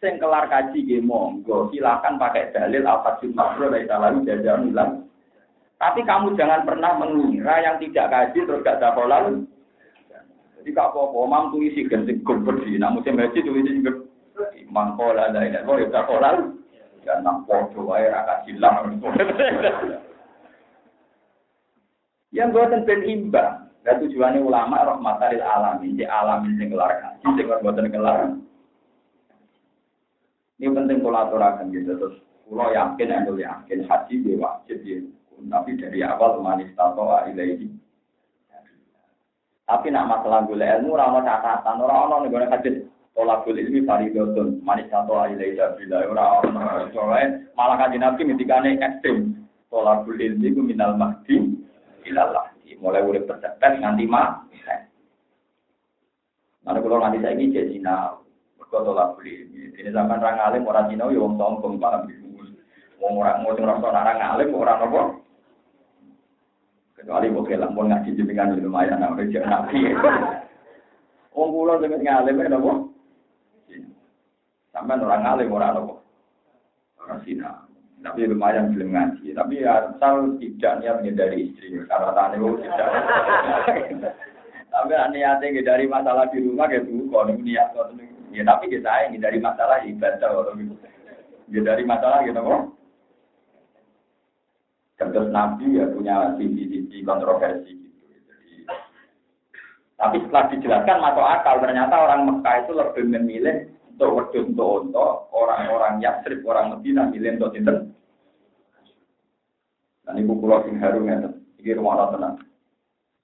Sing kelar kaji nggih monggo. Silakan pakai dalil al-fajr makruh dari lalu jajan ulang tapi kamu jangan pernah mengira yang tidak kaji terus gak ada kolal jadi kak apa-apa. Mam tuh isi ganti gober di namun saya baca tuh isi mangkola ada ini kok ya kolal ya nang podo wae ra kasilang yang buatan ben Dan tujuannya ulama rahmatalil alamin, di alamin sing kelar ngaji, sing mboten kelar. Ini penting kula aturaken gitu terus kula yakin endo yakin haji di wajib ya. Tapi dari awal manis tato ilaihi. Tapi nak masalah gula ilmu ora ono catatan, ora ono ning gone Tolakul ilmi faridotun, manis tato ilaihi sabila ora ono. Soale malah kanjeng Nabi ngendikane ekstrem. Tolakul ilmi ku minal mahdi ilallah. Mulai urip percepet nganti mah. Mana kalau nganti saya ini jadi sinau, mereka tolak beli. Ini zaman orang alim orang Cina ya wong sombong paham Wong orang mau orang orang alim orang apa? Kecuali mau kelang pun ngaji jembingan lumayan, nah udah jangan nabi. Wong pulau dengan ngalim ya apa? Sampai orang alim orang apa? Orang Cina. Tapi lumayan belum ngaji. Tapi asal tidak niat menghindari istri. Karena tani tidak. Tapi niatnya dari masalah di rumah gitu, kalau niat ya tapi kita saya dari masalah ibadah kalau gitu. Ya dari masalah gitu kok. Terus Nabi ya punya sisi-sisi kontroversi gitu. Jadi, tapi setelah dijelaskan masuk akal, ternyata orang Mekah itu lebih memilih untuk wedus untuk untuk orang-orang Yasrib, orang Medina milih untuk sinten. Dan ibu pulau sing harum ya, ini rumah tenang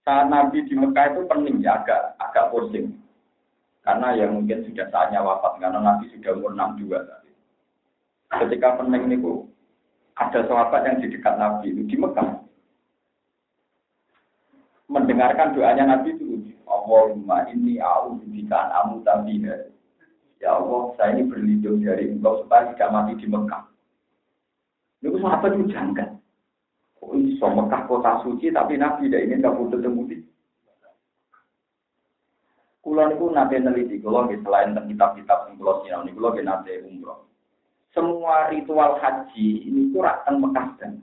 saat Nabi di Mekah itu pening ya agak agak pusing. Karena ya mungkin sudah saatnya wafat karena Nabi sudah umur 62 tadi. Ketika pening itu ada sahabat yang di dekat Nabi itu di Mekah. Mendengarkan doanya Nabi itu Allahumma ini au bika amu tabiha Ya Allah, saya ini berlindung dari engkau supaya tidak mati di Mekah. Itu sahabat itu janggal. Oh, iso Mekah kota suci tapi Nabi tidak ingin kamu ketemu di. Kulon itu nanti neliti, kalau selain kitab-kitab yang kulo sinau, ini kulo nanti umroh. Semua ritual haji ini itu rakan Mekah dan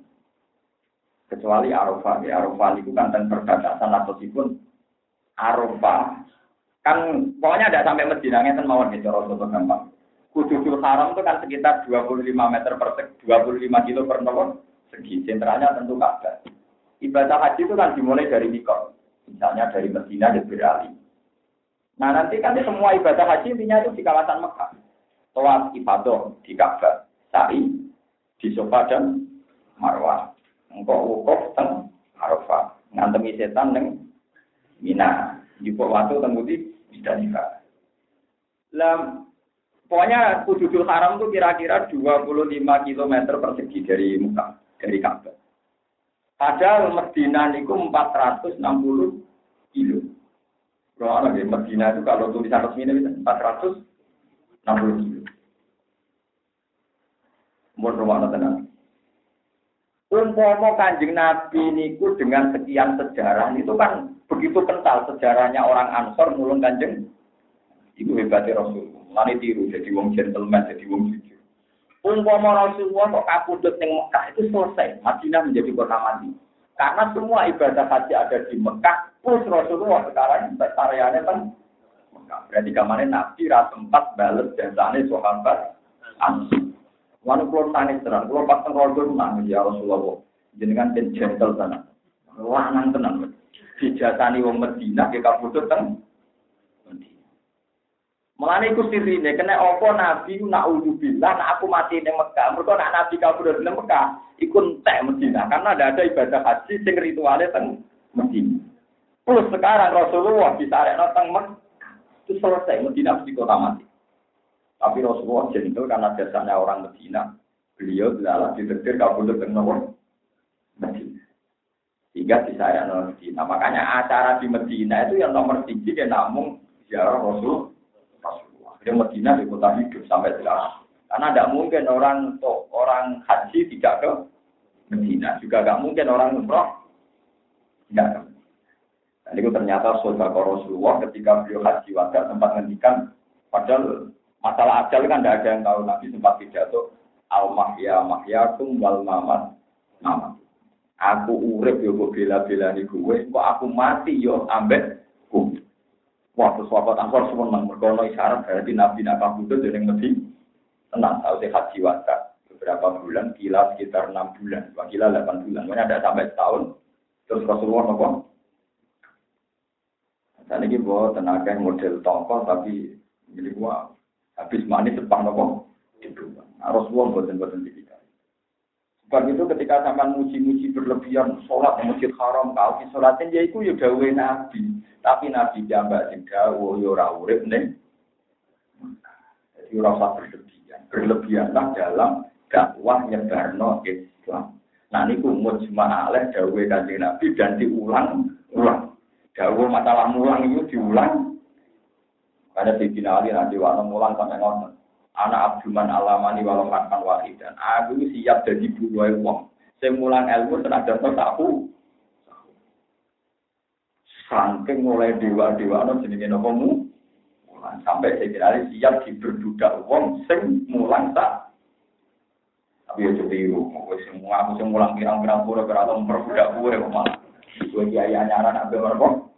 kecuali Arafah. Ya, Arafah itu kan dan perbatasan atau Arafah kan pokoknya tidak sampai Medina kan mawon gitu Rasulullah gampang. Kududul Haram itu kan sekitar 25 meter per 25 kilo per nomor segi. Sentralnya tentu Ka'bah. Ibadah haji itu kan dimulai dari Mikot. Misalnya dari Medina dan Berali. Nah nanti kan semua ibadah haji intinya itu di kawasan Mekah. Tawaf ibadah di Ka'bah. Sa'i di Sofa dan Marwah. Engkau wukuf teng Arafah. Ngantemi setan neng Mina. Jupuk waktu teng di Musdalifah. Lah pokoknya Kududul Haram itu kira-kira 25 km persegi dari Mekah dari Ka'bah. Padahal Medina itu 460 kilo. Kalau orang di Medina itu kalau tulisan resmi itu 460 kilo. Mau rumah tenang. Umpama kanjeng Nabi niku dengan sekian sejarah itu kan begitu kental sejarahnya orang Ansor mulung kanjeng. Itu hebatnya Rasul. Mani tiru jadi wong gentleman, jadi wong jujur. Umpama Rasulullah kok kapundut ning Mekah itu selesai, Madinah menjadi kota mati. Karena semua ibadah haji ada di Mekah, plus Rasulullah sekarang areanya kan Mekah. Berarti kemarin Nabi rasa sempat balas jasane sahabat Ansor. Wanu kulo tani terang, kulo pas teng rodo nangis ya Rasulullah. Jenengan den gentle tenan. Lanang tenan. Dijasani wong Madinah ke kapundut teng Mulane iku sirine kena apa nabi nak ujubillah nak aku mati ning Mekah. Mergo nak nabi kabur ning Mekah iku entek Medina karena ada ada ibadah haji sing rituale teng Medina. Plus sekarang Rasulullah ada teng Mekah itu selesai Medina mesti kota mati. Tapi Rasulullah jentul karena biasanya orang Medina. Beliau adalah ditetir kabur teng Medina. Sehingga disayang Medina. Makanya acara di Medina itu yang nomor tinggi ya namun ziarah Rasul di Medina di kota hidup sampai sekarang. Karena tidak mungkin orang untuk orang haji tidak ke Medina, juga tidak mungkin orang umroh tidak ke. Dan itu ternyata saudara Rasulullah ketika beliau haji wajah sempat ngendikan, padahal masalah ajal kan tidak ada yang tahu. Nabi sempat pidato, al mahya mahyakum wal mamat mamat. Aku urip yo kok bela-bela di gue, kok aku mati yo ambek gue. Wah, terus wafat ansor semua nang merkono isyarat berarti Nabi nak kabudut jadi lebih tenang. Tahu sih haji wasa beberapa bulan, kila sekitar enam bulan, kila delapan bulan. Makanya ada sampai setahun. Terus Rasulullah nopo Dan ini bawa tenaga model tongkol tapi jadi gua habis manis depan nopo itu. Harus uang buatan buatan tidak. Sebab itu ketika sampai muji-muji berlebihan, sholat di masjid haram, kau sholatin, ya itu ya dawe nabi. Tapi nabi jambak sing dawo, ya ora. Jadi ora usah berlebihan. Berlebihanlah dalam dakwah nyebarno Islam. Nah ini mujma alaih dawe kanjeng nabi dan diulang-ulang. Dawe masalah mulang itu diulang. Karena di Ali nanti waktu mulang sampai ngomong anak abduman alamani walau makan wahidan. Aku siap jadi buruai wong. Saya mulang ilmu tenaga tahu. Sangking mulai dewa-dewa no jenenge nopo mu. Sampai saya kira siap diberbudak wong sing mulang tak. Tapi ya aku semua aku semua mulang pirang-pirang pura berada memperbudak gue malah. Gue kiai anyaran abe mereka.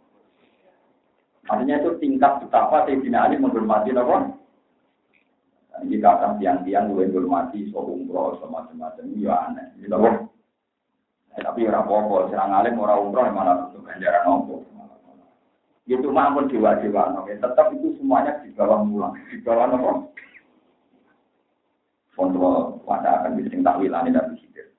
Artinya itu tingkat betapa Sayyidina Ali menghormati nopo ini kata tiang-tiang gue hormati so umroh so macam-macam ya aneh. Gitu loh. tapi orang apa serang alim orang umroh malah untuk ganjaran nopo. Itu mah pun dewa-dewa nopo. Tetap itu semuanya di bawah mulang, di bawah nopo. Kontrol pada akan bisa takwilani dan berpikir.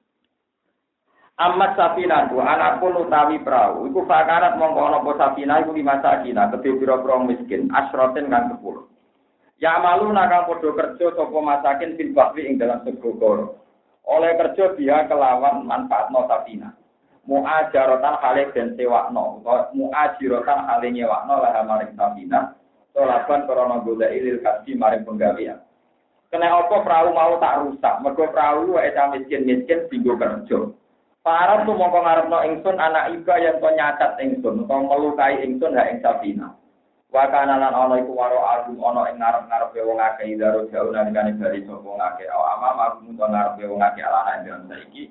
Amat sapina tu anak pun utawi perahu. Iku fakarat mongko nopo sapina iku lima sakina kedhe pira miskin asroten kan sepuluh. Ya malu nakal podo kerja sopo masakin fil bahri ing dalam segogor. Oleh kerja dia kelawan manfaat no sapina. Mu'ajarotan hale dan sewakno. Mu'ajirotan hale nyewakno lah maring sapina. Tolaban korona goda ilil kasih maring penggawian. Kena apa perahu mau tak rusak. Mergo perahu eta miskin-miskin tinggo kerja. Para tuh mongko ngarepno ingsun anak iba yang to nyacat ingsun atau melukai ingsun ha ing sapina. Wa kana lan ana iku waro album ana ing ngarep-ngarepe wong akeh idaro jauh nalikane bali sapa wong akeh. Aw amam aku mutu ngarepe wong akeh alana ing saiki.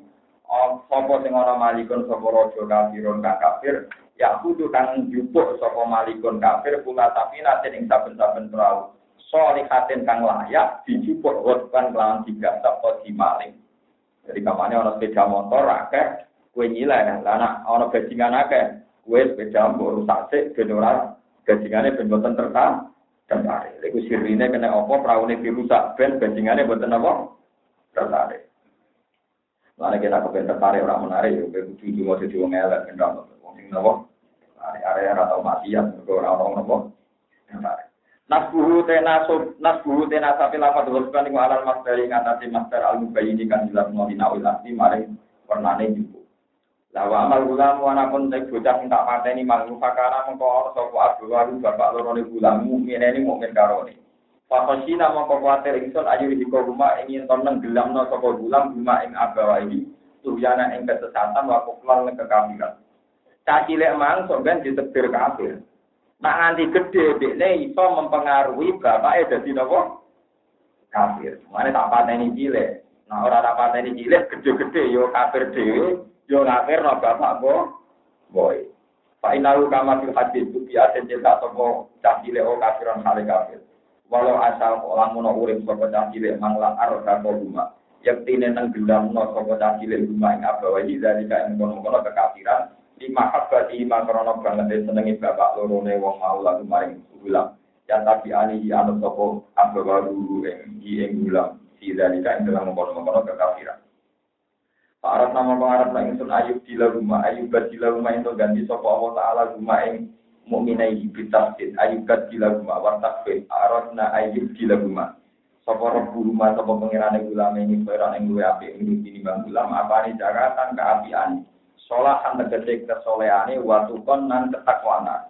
Sapa sing ana malikun sapa raja kafirun kang kafir? Ya kudu kang jupuk sapa malikun kafir kula tapi nate ing saben-saben perahu. Solihatin kang layak dijupuk wetkan kelawan tiga sapa di maling jadi kamane ana sepeda motor akeh kue nyileh lah ana bajingan akeh kue sepeda mbok rusak sik ben ora Gajingannya ben boten tertarik. Tertarik. Iku sirine kena apa praune dirusak ben gajingannya boten apa? Tertarik. Mana kita kepen tertarik orang menarik, ya kudu kudu mau jadi wong elek ben ra wong sing napa? Area ora tau maksiat, mergo ora ono napa? Tertarik. Nasbuhu tena sub nasbuhu tena sapi lafat wasban ing alal masdari ngatasi masdar al mubayyin kan jelas mau dinawil asli maring pernane juga. Lawa amal gulam wana pun tek bocah sing tak pateni mangu fakana mengko ora sapa abu waru bapak loro ne gulam mukmin ini mukmin karone. Fakosina mengko kuatir ingsun ayu hiko rumah ingin toneng gelamno sapa gulam rumah ing abawa ini tuhyana ing kesesatan wa kuflan kekafiran. Cah cilik mang sok ben ditebir kafir. Nak nganti gede dekne iso mempengaruhi bapake dadi napa? Kafir. Mane tak pateni cilik. Nah ora tak pateni cilik gede-gede yo kafir dhewe yo ngafir no bapak bo boy. Pak Inalu kama fil hadis itu biasa cerita sopo cahile o kafiran hale kafir. Walau asal mono urip sopo cahile mangla arka ko rumah. Yang tine nang gelam no sopo cahile rumah ing abawa dari ka ing kono kono kekafiran. Di mahabbat lima krono banget senengi bapak lorone wong mau lalu maring gulam. Yang tapi ani anu sopo abawa dulu ing ing gulam. Si dari ka ing dalam kono kono kekafiran. Arab nama pengarap lah ingsun ayub di rumah. Ayub di rumah itu ganti sopo Allah Taala rumah ing mukminai bitafsir ayub di rumah wartakfir arabna ayub di rumah. Sopo rebu rumah sopo pengirane gulama ini peran yang luwe api ini bang gulam apa ini jagatan keapian solahan tegese kesoleane watukon nan ketakwana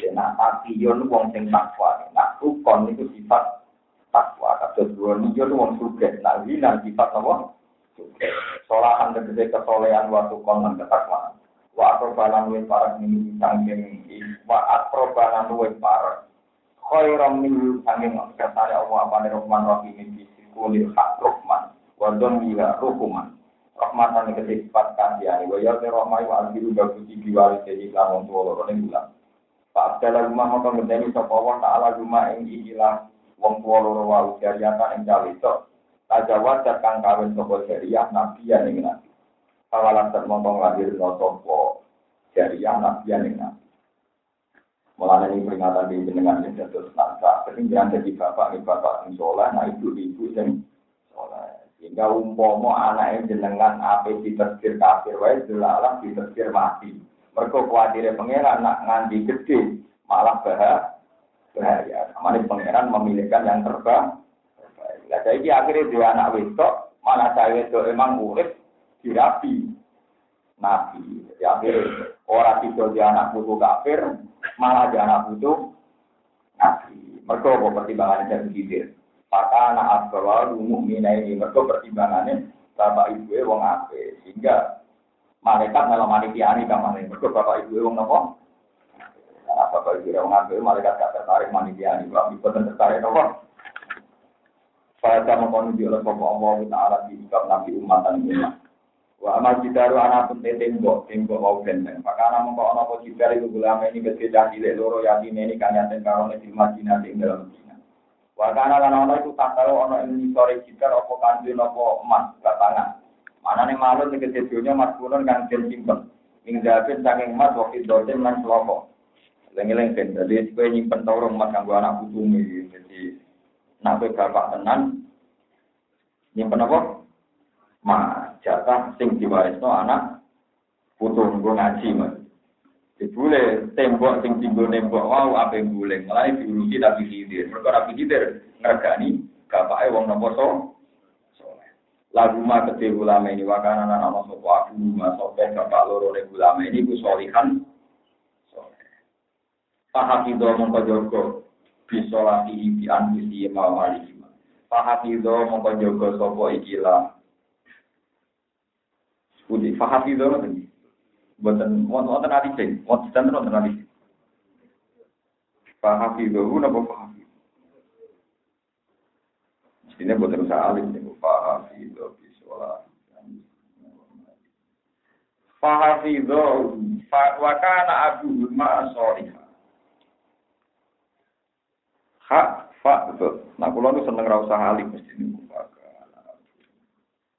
ya nak takiyun wong sing takwa nak rukon itu sifat takwa kados dua niyo wong sugih nak wina sifat apa Solahan tegese kesolehan waktu konon ketakwaan. Wa atrobanan luwe parek ini sangking wa atrobanan luwe parek. Khairam min sangking kersane Allah apa Rahman Rahim ini kulil hak Rahman. Wadon bila rukuman. Rahmatan tegese sifat kasihan. Wa ya rahmai wa albiru bagusi biwali jadi lamun tuwa loro ning bulan. Pak Abdallah rumah mau ngenteni sapa Allah taala rumah ing ikilah wong tuwa loro wa ujariyata ing cawe Tajawat kang kawin sopo jariah nabi yang ing nabi. Kawalan termontong lahir no sopo jariah nabi yang ing nabi. Mulanya ini peringatan di jenengan ini jatuh senangsa. Ketinggian jadi bapak, ini bapak yang soleh, nah ibu-ibu yang soleh. Sehingga umpomo anaknya jenengan apa ditersir kafir, wae jelalah ditersir mati. Mereka khawatirnya pengeran nak nganti gede, malah bahaya. Bahaya. Namanya pengeran memilihkan yang terbaik. Nah, jadi akhirnya dia anak wedok, mana saya wedok emang urip dirapi. Nabi. Jadi akhirnya orang itu dia anak putu kafir, malah dia anak putu nabi. Mereka kok pertimbangannya jadi gidir. Maka anak asbawal mina ini mereka pertimbangannya bapak ibu wong ape sehingga malaikat malah manikiani kamane. Mereka bapak ibu wong nopo. Nah, bapak ibu wong ape malaikat gak tertarik manikiani. Bapak ibu tertarik nopo. Pada mengkonu di oleh Allah Ta'ala di Nabi umat dan umat. Wa amal jidaru anak pun tembok, tembok mau benteng. Maka anak mengkau anak jidar itu ulama ini kecil cilik loro yatim ini kan yatim karone di Madinah di dalam Madinah. Bahkan ada orang itu tak tahu ono ini sore apa opo kanji opo emas katanya. Mana malun malu nih kejadiannya mas punon kan jen simpen. Ing dapet saking emas waktu dosen lan kelompok. Lengi-leng ben, jadi gue nyimpen tau orang emas kan gue anak kutumi. Jadi, nah gue bapak tenan. Nyimpen apa? Mas jatah sing diwarisno anak putu gue ngaji mas. Dibule tembok sing tinggo nembok apa yang boleh malah diurusi tapi hidir. Mereka rapi hidir ngergani bapake wong nopo so. Lagu ma gede ulama ini wakana anak nama sopo aku ma sope bapak loro ne ulama ini ku solihan. Pahakido mongko jogo bisolati bi anfusi ma malihima. Pahakido mongko jogo sopo ikilah Budi fahafi itu nanti. Buatan wonten ali sing, wonten sinten wonten ali. Fahafi itu napa fahafi. Ini buatan usah alim nih, fahafi itu bisola. Fahafi itu wakana abu ma soliha. Hak fa. Nah, kalau lu seneng rasa alim mesti nih.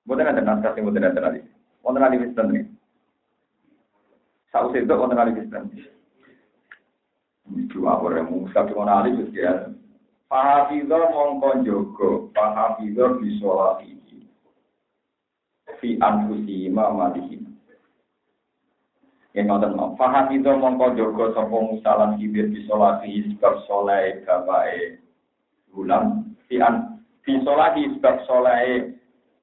Buatan ada naskah sing buatan ada alim. Wonten ali Kristen nih. Sausé itu wonten ali Kristen. Itu awal yang Musa cuma ali ya. Pahafizo mongko jogo, pahafizo bisolati. Fi anfusi ma. Yang nonton mau. Fahafizo mongko jogo sapa Musa lan Khidir bisolati sebab soleh bapae gulam. Fi an bisolati sebab soleh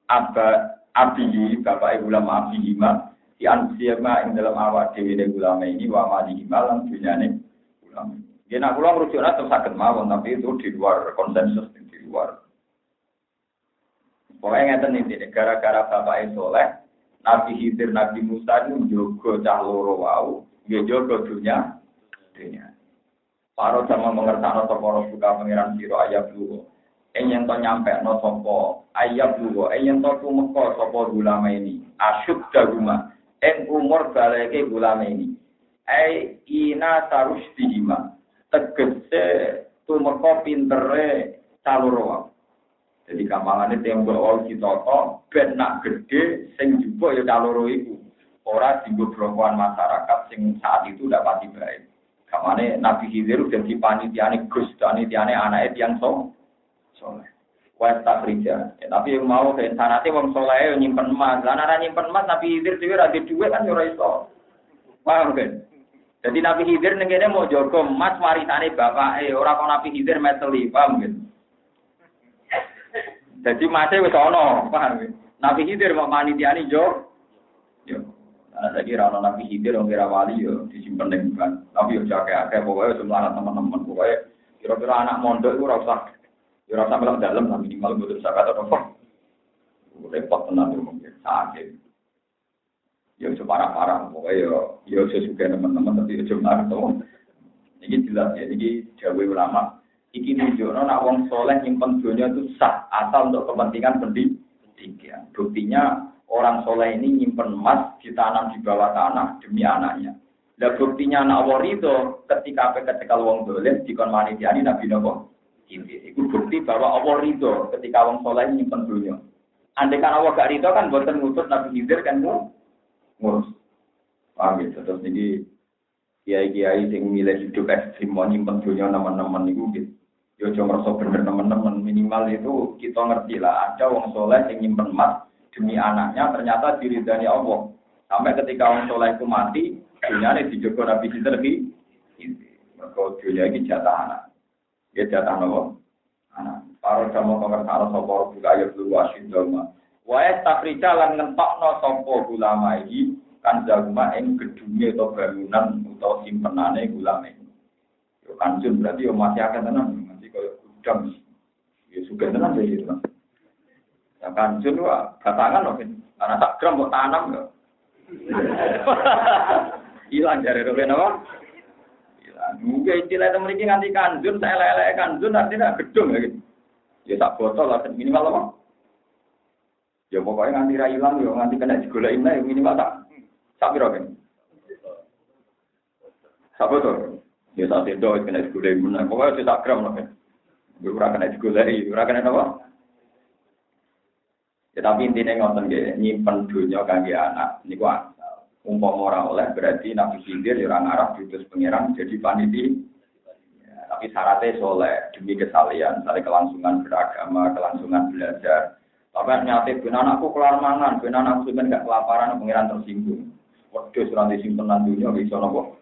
abad abihi bapak ibu lama di ansiyama ing dalam awak dewi de ulama ini wa mali malam dunyane ulama. Dia nak pulang rujuk atau sakit mawon tapi itu di luar konsensus di luar. Pokoknya ngeten ini gara-gara bapak soleh Nabi Hidir, Nabi Musa itu jogo cah loro wau, dia jogo dunia, dunia. Paro sama mengerti toko buka pangeran siro ayat dulu yang to nyampe no sopo ayat dulu yang to tumeko sopo gulama ini asyuk daguma eng umur baleke gulama ini. Ai ina tarus dihima. Tegese tumeko pintere caluro jadi kamalane tembok wau ditoto ben nak gede sing juga ya caluro iku. Ora dienggo brokoan masyarakat sing saat itu dapat baik. Kamane Nabi Khidir udah dipanitiane Gus panitiane anake yang so soleh. Wes tak kerja. Ya, tapi yang mau ke sanate wong soleh nyimpen emas. Lah nek nyimpen emas Nabi Khidir dhewe ra duwe kan yo ora iso. Paham kan? Jadi Nabi Khidir ning mau jaga emas warisane bapake, ora kok Nabi Khidir meteli, paham kan? Jadi masih wis ana, paham kan? Nabi Khidir mau manitiani yo. Yo. Nah, saya kira orang Nabi Khidir, orang kira wali, yo disimpan dengan Tapi yo jaga akeh pokoknya semua teman-teman, pokoknya kira-kira anak mondok itu rasa Ya rasa melak dalam lah minimal butuh zakat atau apa. Repot tenang mungkin sakit. Ya separah-parah, pokoknya ya ya sesuka teman-teman tapi ya cuma tuh. Ini jelas ya, ini jauh ulama. Iki nunjukno nak wong soleh nyimpen dunia itu sah asal untuk kepentingan pendidikan. Buktinya orang soleh ini nyimpen emas ditanam di bawah tanah demi anaknya. Dan buktinya anak warido ketika ketika wong dolen dikon manitiani nabi nopo ini itu bukti bahwa Allah ridho ketika orang soleh nyimpen dunia. Andai kan Allah gak ridho kan buatan ngutus Nabi Khidir kan ngurus. Paham ya? Terus ini kiai-kiai sing milih hidup ekstrim mau nyimpen dunia teman-teman itu gitu. Yo cuma merasa bener teman-teman minimal itu kita ngerti lah ada wong soleh yang nyimpen emas demi anaknya ternyata diridani Allah. Sampai ketika wong soleh itu mati, dunia ini dijogo Nabi Sinten lebih. Mereka dunia ini jatah anak. Ya jatah Allah. Anak. Para jamu pengertaan sopo buka ayat dulu asyid doma. Wae tafrija lan ngentokno sopo ulama iki kan jaguma ing gedunge atau bangunan atau simpenane ulama ini. Yo kanjun berarti yo masih akan tenang nanti kalau gudang. Ya suka tenang jadi itu. Ya kanjun wah batangan loh karena tak gram mau tanam ya. *laughs* Hilang dari roben apa? Hilang. Mungkin istilah itu memiliki nganti kanjun, saya lele kanjun artinya gedung ya gitu. Ya tak botol lah minimal apa? Ya pokoknya nganti ra ilang yo nganti kena digoleki ya minimal tak Sak piro kan? Sak botol. Ya sak tendo kena digoleki meneh. Pokoke sak gram lah kan. Ora kena digoleki, ora kena apa? Ya tapi intinya ngoten nggih, nyimpen dunya kangge anak niku. Umpama ora oleh berarti Nabi Khidir ya ora ngarah diutus pangeran jadi paniti. Ya, tapi syaratnya soleh demi kesalian, dari kelangsungan beragama, kelangsungan belajar. Tapi nyate ben anakku kelar mangan, ben anakku ben gak kelaparan pangeran tersinggung. Wedhus ora disimpenan dunya bisa napa?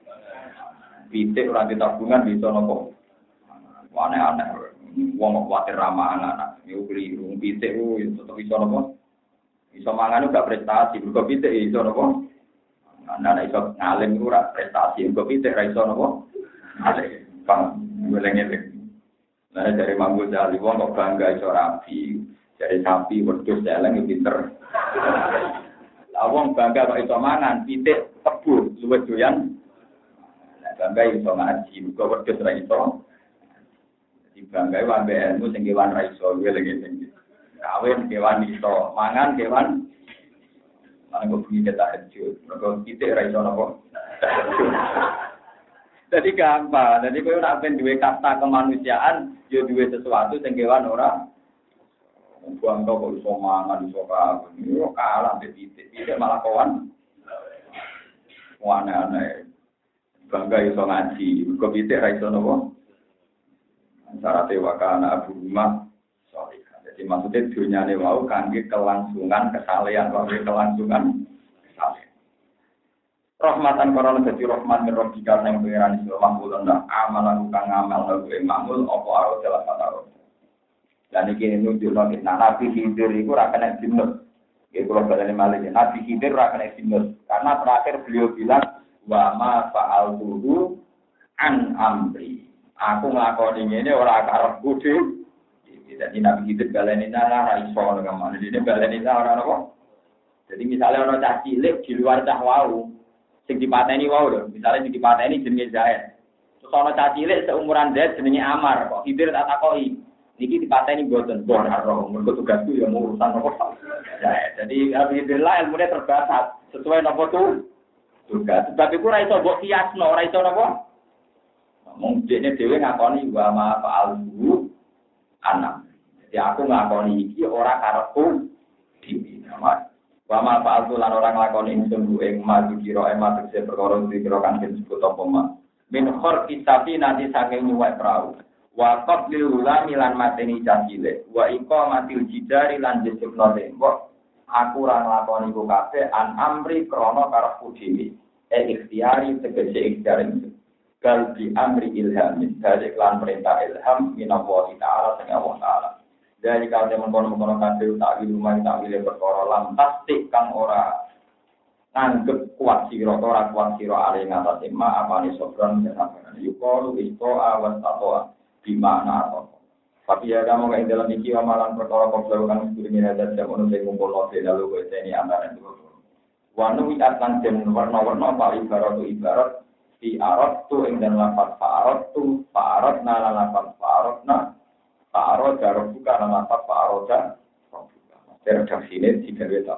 Pitik tabungan bisa napa? Aneh-aneh. Wong kok kuwatir ramah anak. Iku keliru. Pitik ku tetep bisa napa? Bisa mangan prestasi, mergo pitik iso napa? Anak iso ngalim ku ora prestasi, mergo pitik ra iso napa? Ngalim. Bang, weleng-eleng. Nah, dari Mambu Jali, wong kok bangga iso rapi. Dari sapi, wedhus, eleng, pinter. Awong bangga kok iso mangan, titik tebu luwih doyan. Nah, bangga iso ngaji, muga wedhus ra iso. Jadi bangga wae ilmu sing kewan ra iso, sing kawin kewan iso, mangan kewan Mana kok bunyi kita hajut, mereka titik ra iso napa. Jadi gampang, jadi kowe ora ben duwe kasta kemanusiaan, yo duwe sesuatu sing kewan ora Buang tau kok iso mangan, iso. Yo kalah di titik. Titik malah kawan. Aneh-aneh. Bangga iso ngaji. Kok titik ra iso nopo? Syaratnya wakana abu rumah. Jadi maksudnya dunia ini mau kangge kelangsungan kesalehan. Kangge kelangsungan kesalehan. Rahmatan korona jadi rahmat min robbika yang pengiran istilah mahmul anda amal lalu kang amal lalu mahmul opo aro jelas kata. Dan ini nunjuk nanti. Nah, Nabi Khidir itu akan kena jinus. Ya, kalau balani malik. Nabi Khidir akan kena jinus. Karena terakhir beliau bilang, wa ma fa'al an amri. Aku ngelakoni ini orang karep budi. Jadi Nabi Khidir balani nara raiso ke mana. Ini balani nara apa? Jadi misalnya orang cah cilik di luar cah wau. Sing dipateni wau lho. Misalnya sing dipateni jenenge Zaid. Terus orang cah cilik seumuran Zaid jenenge Amar. Kok Khidir tak takoi. Niki dipateni buatan bon arroh. Mereka tugasku yang urusan apa. Ya, jadi alhamdulillah ilmunya terbatas sesuai nopo tuh tugas. Sebab itu raiso buat kiasno, raiso nopo. Mungkin ini dewi ngakoni wa ma fa'alhu anak. Jadi aku ngakoni iki ora karepku di nama. Wa ma fa'alhu lan orang ngakoni ingsun ku ing ma dikira ema tegese perkara dikira kan disebut apa ma. Min khor kisafi nanti saking nyuwek perahu. wa qatlil ulami lan mateni cacile wa iko matil jidari lan jesukno tembok aku ora nglakoni ku kabeh an amri krana karepku dhewe e ikhtiari tegese ikhtiari gal di amri ilham dari lan perintah ilham minallahi ta'ala sing Allah ta'ala. Dari kalau teman kono kono kabeh tak rumah tak wile perkara lam pasti kang ora nganggep kuat sira ora kuat sira ale ngatasi ma apane sobron dan apa yuqalu isto awas taqwa di mana tapi ya kamu kayak dalam iki amalan perkara kau lakukan ini ada jam untuk saya kumpul note lalu gue ini antara itu wanu wiatan dan warna-warna apa? Ibarat ibarat di arot tu ing dan lapat arot tu arot nala lapat arot na arot jarok buka nala lapat arot dan redaksi ini tiga beta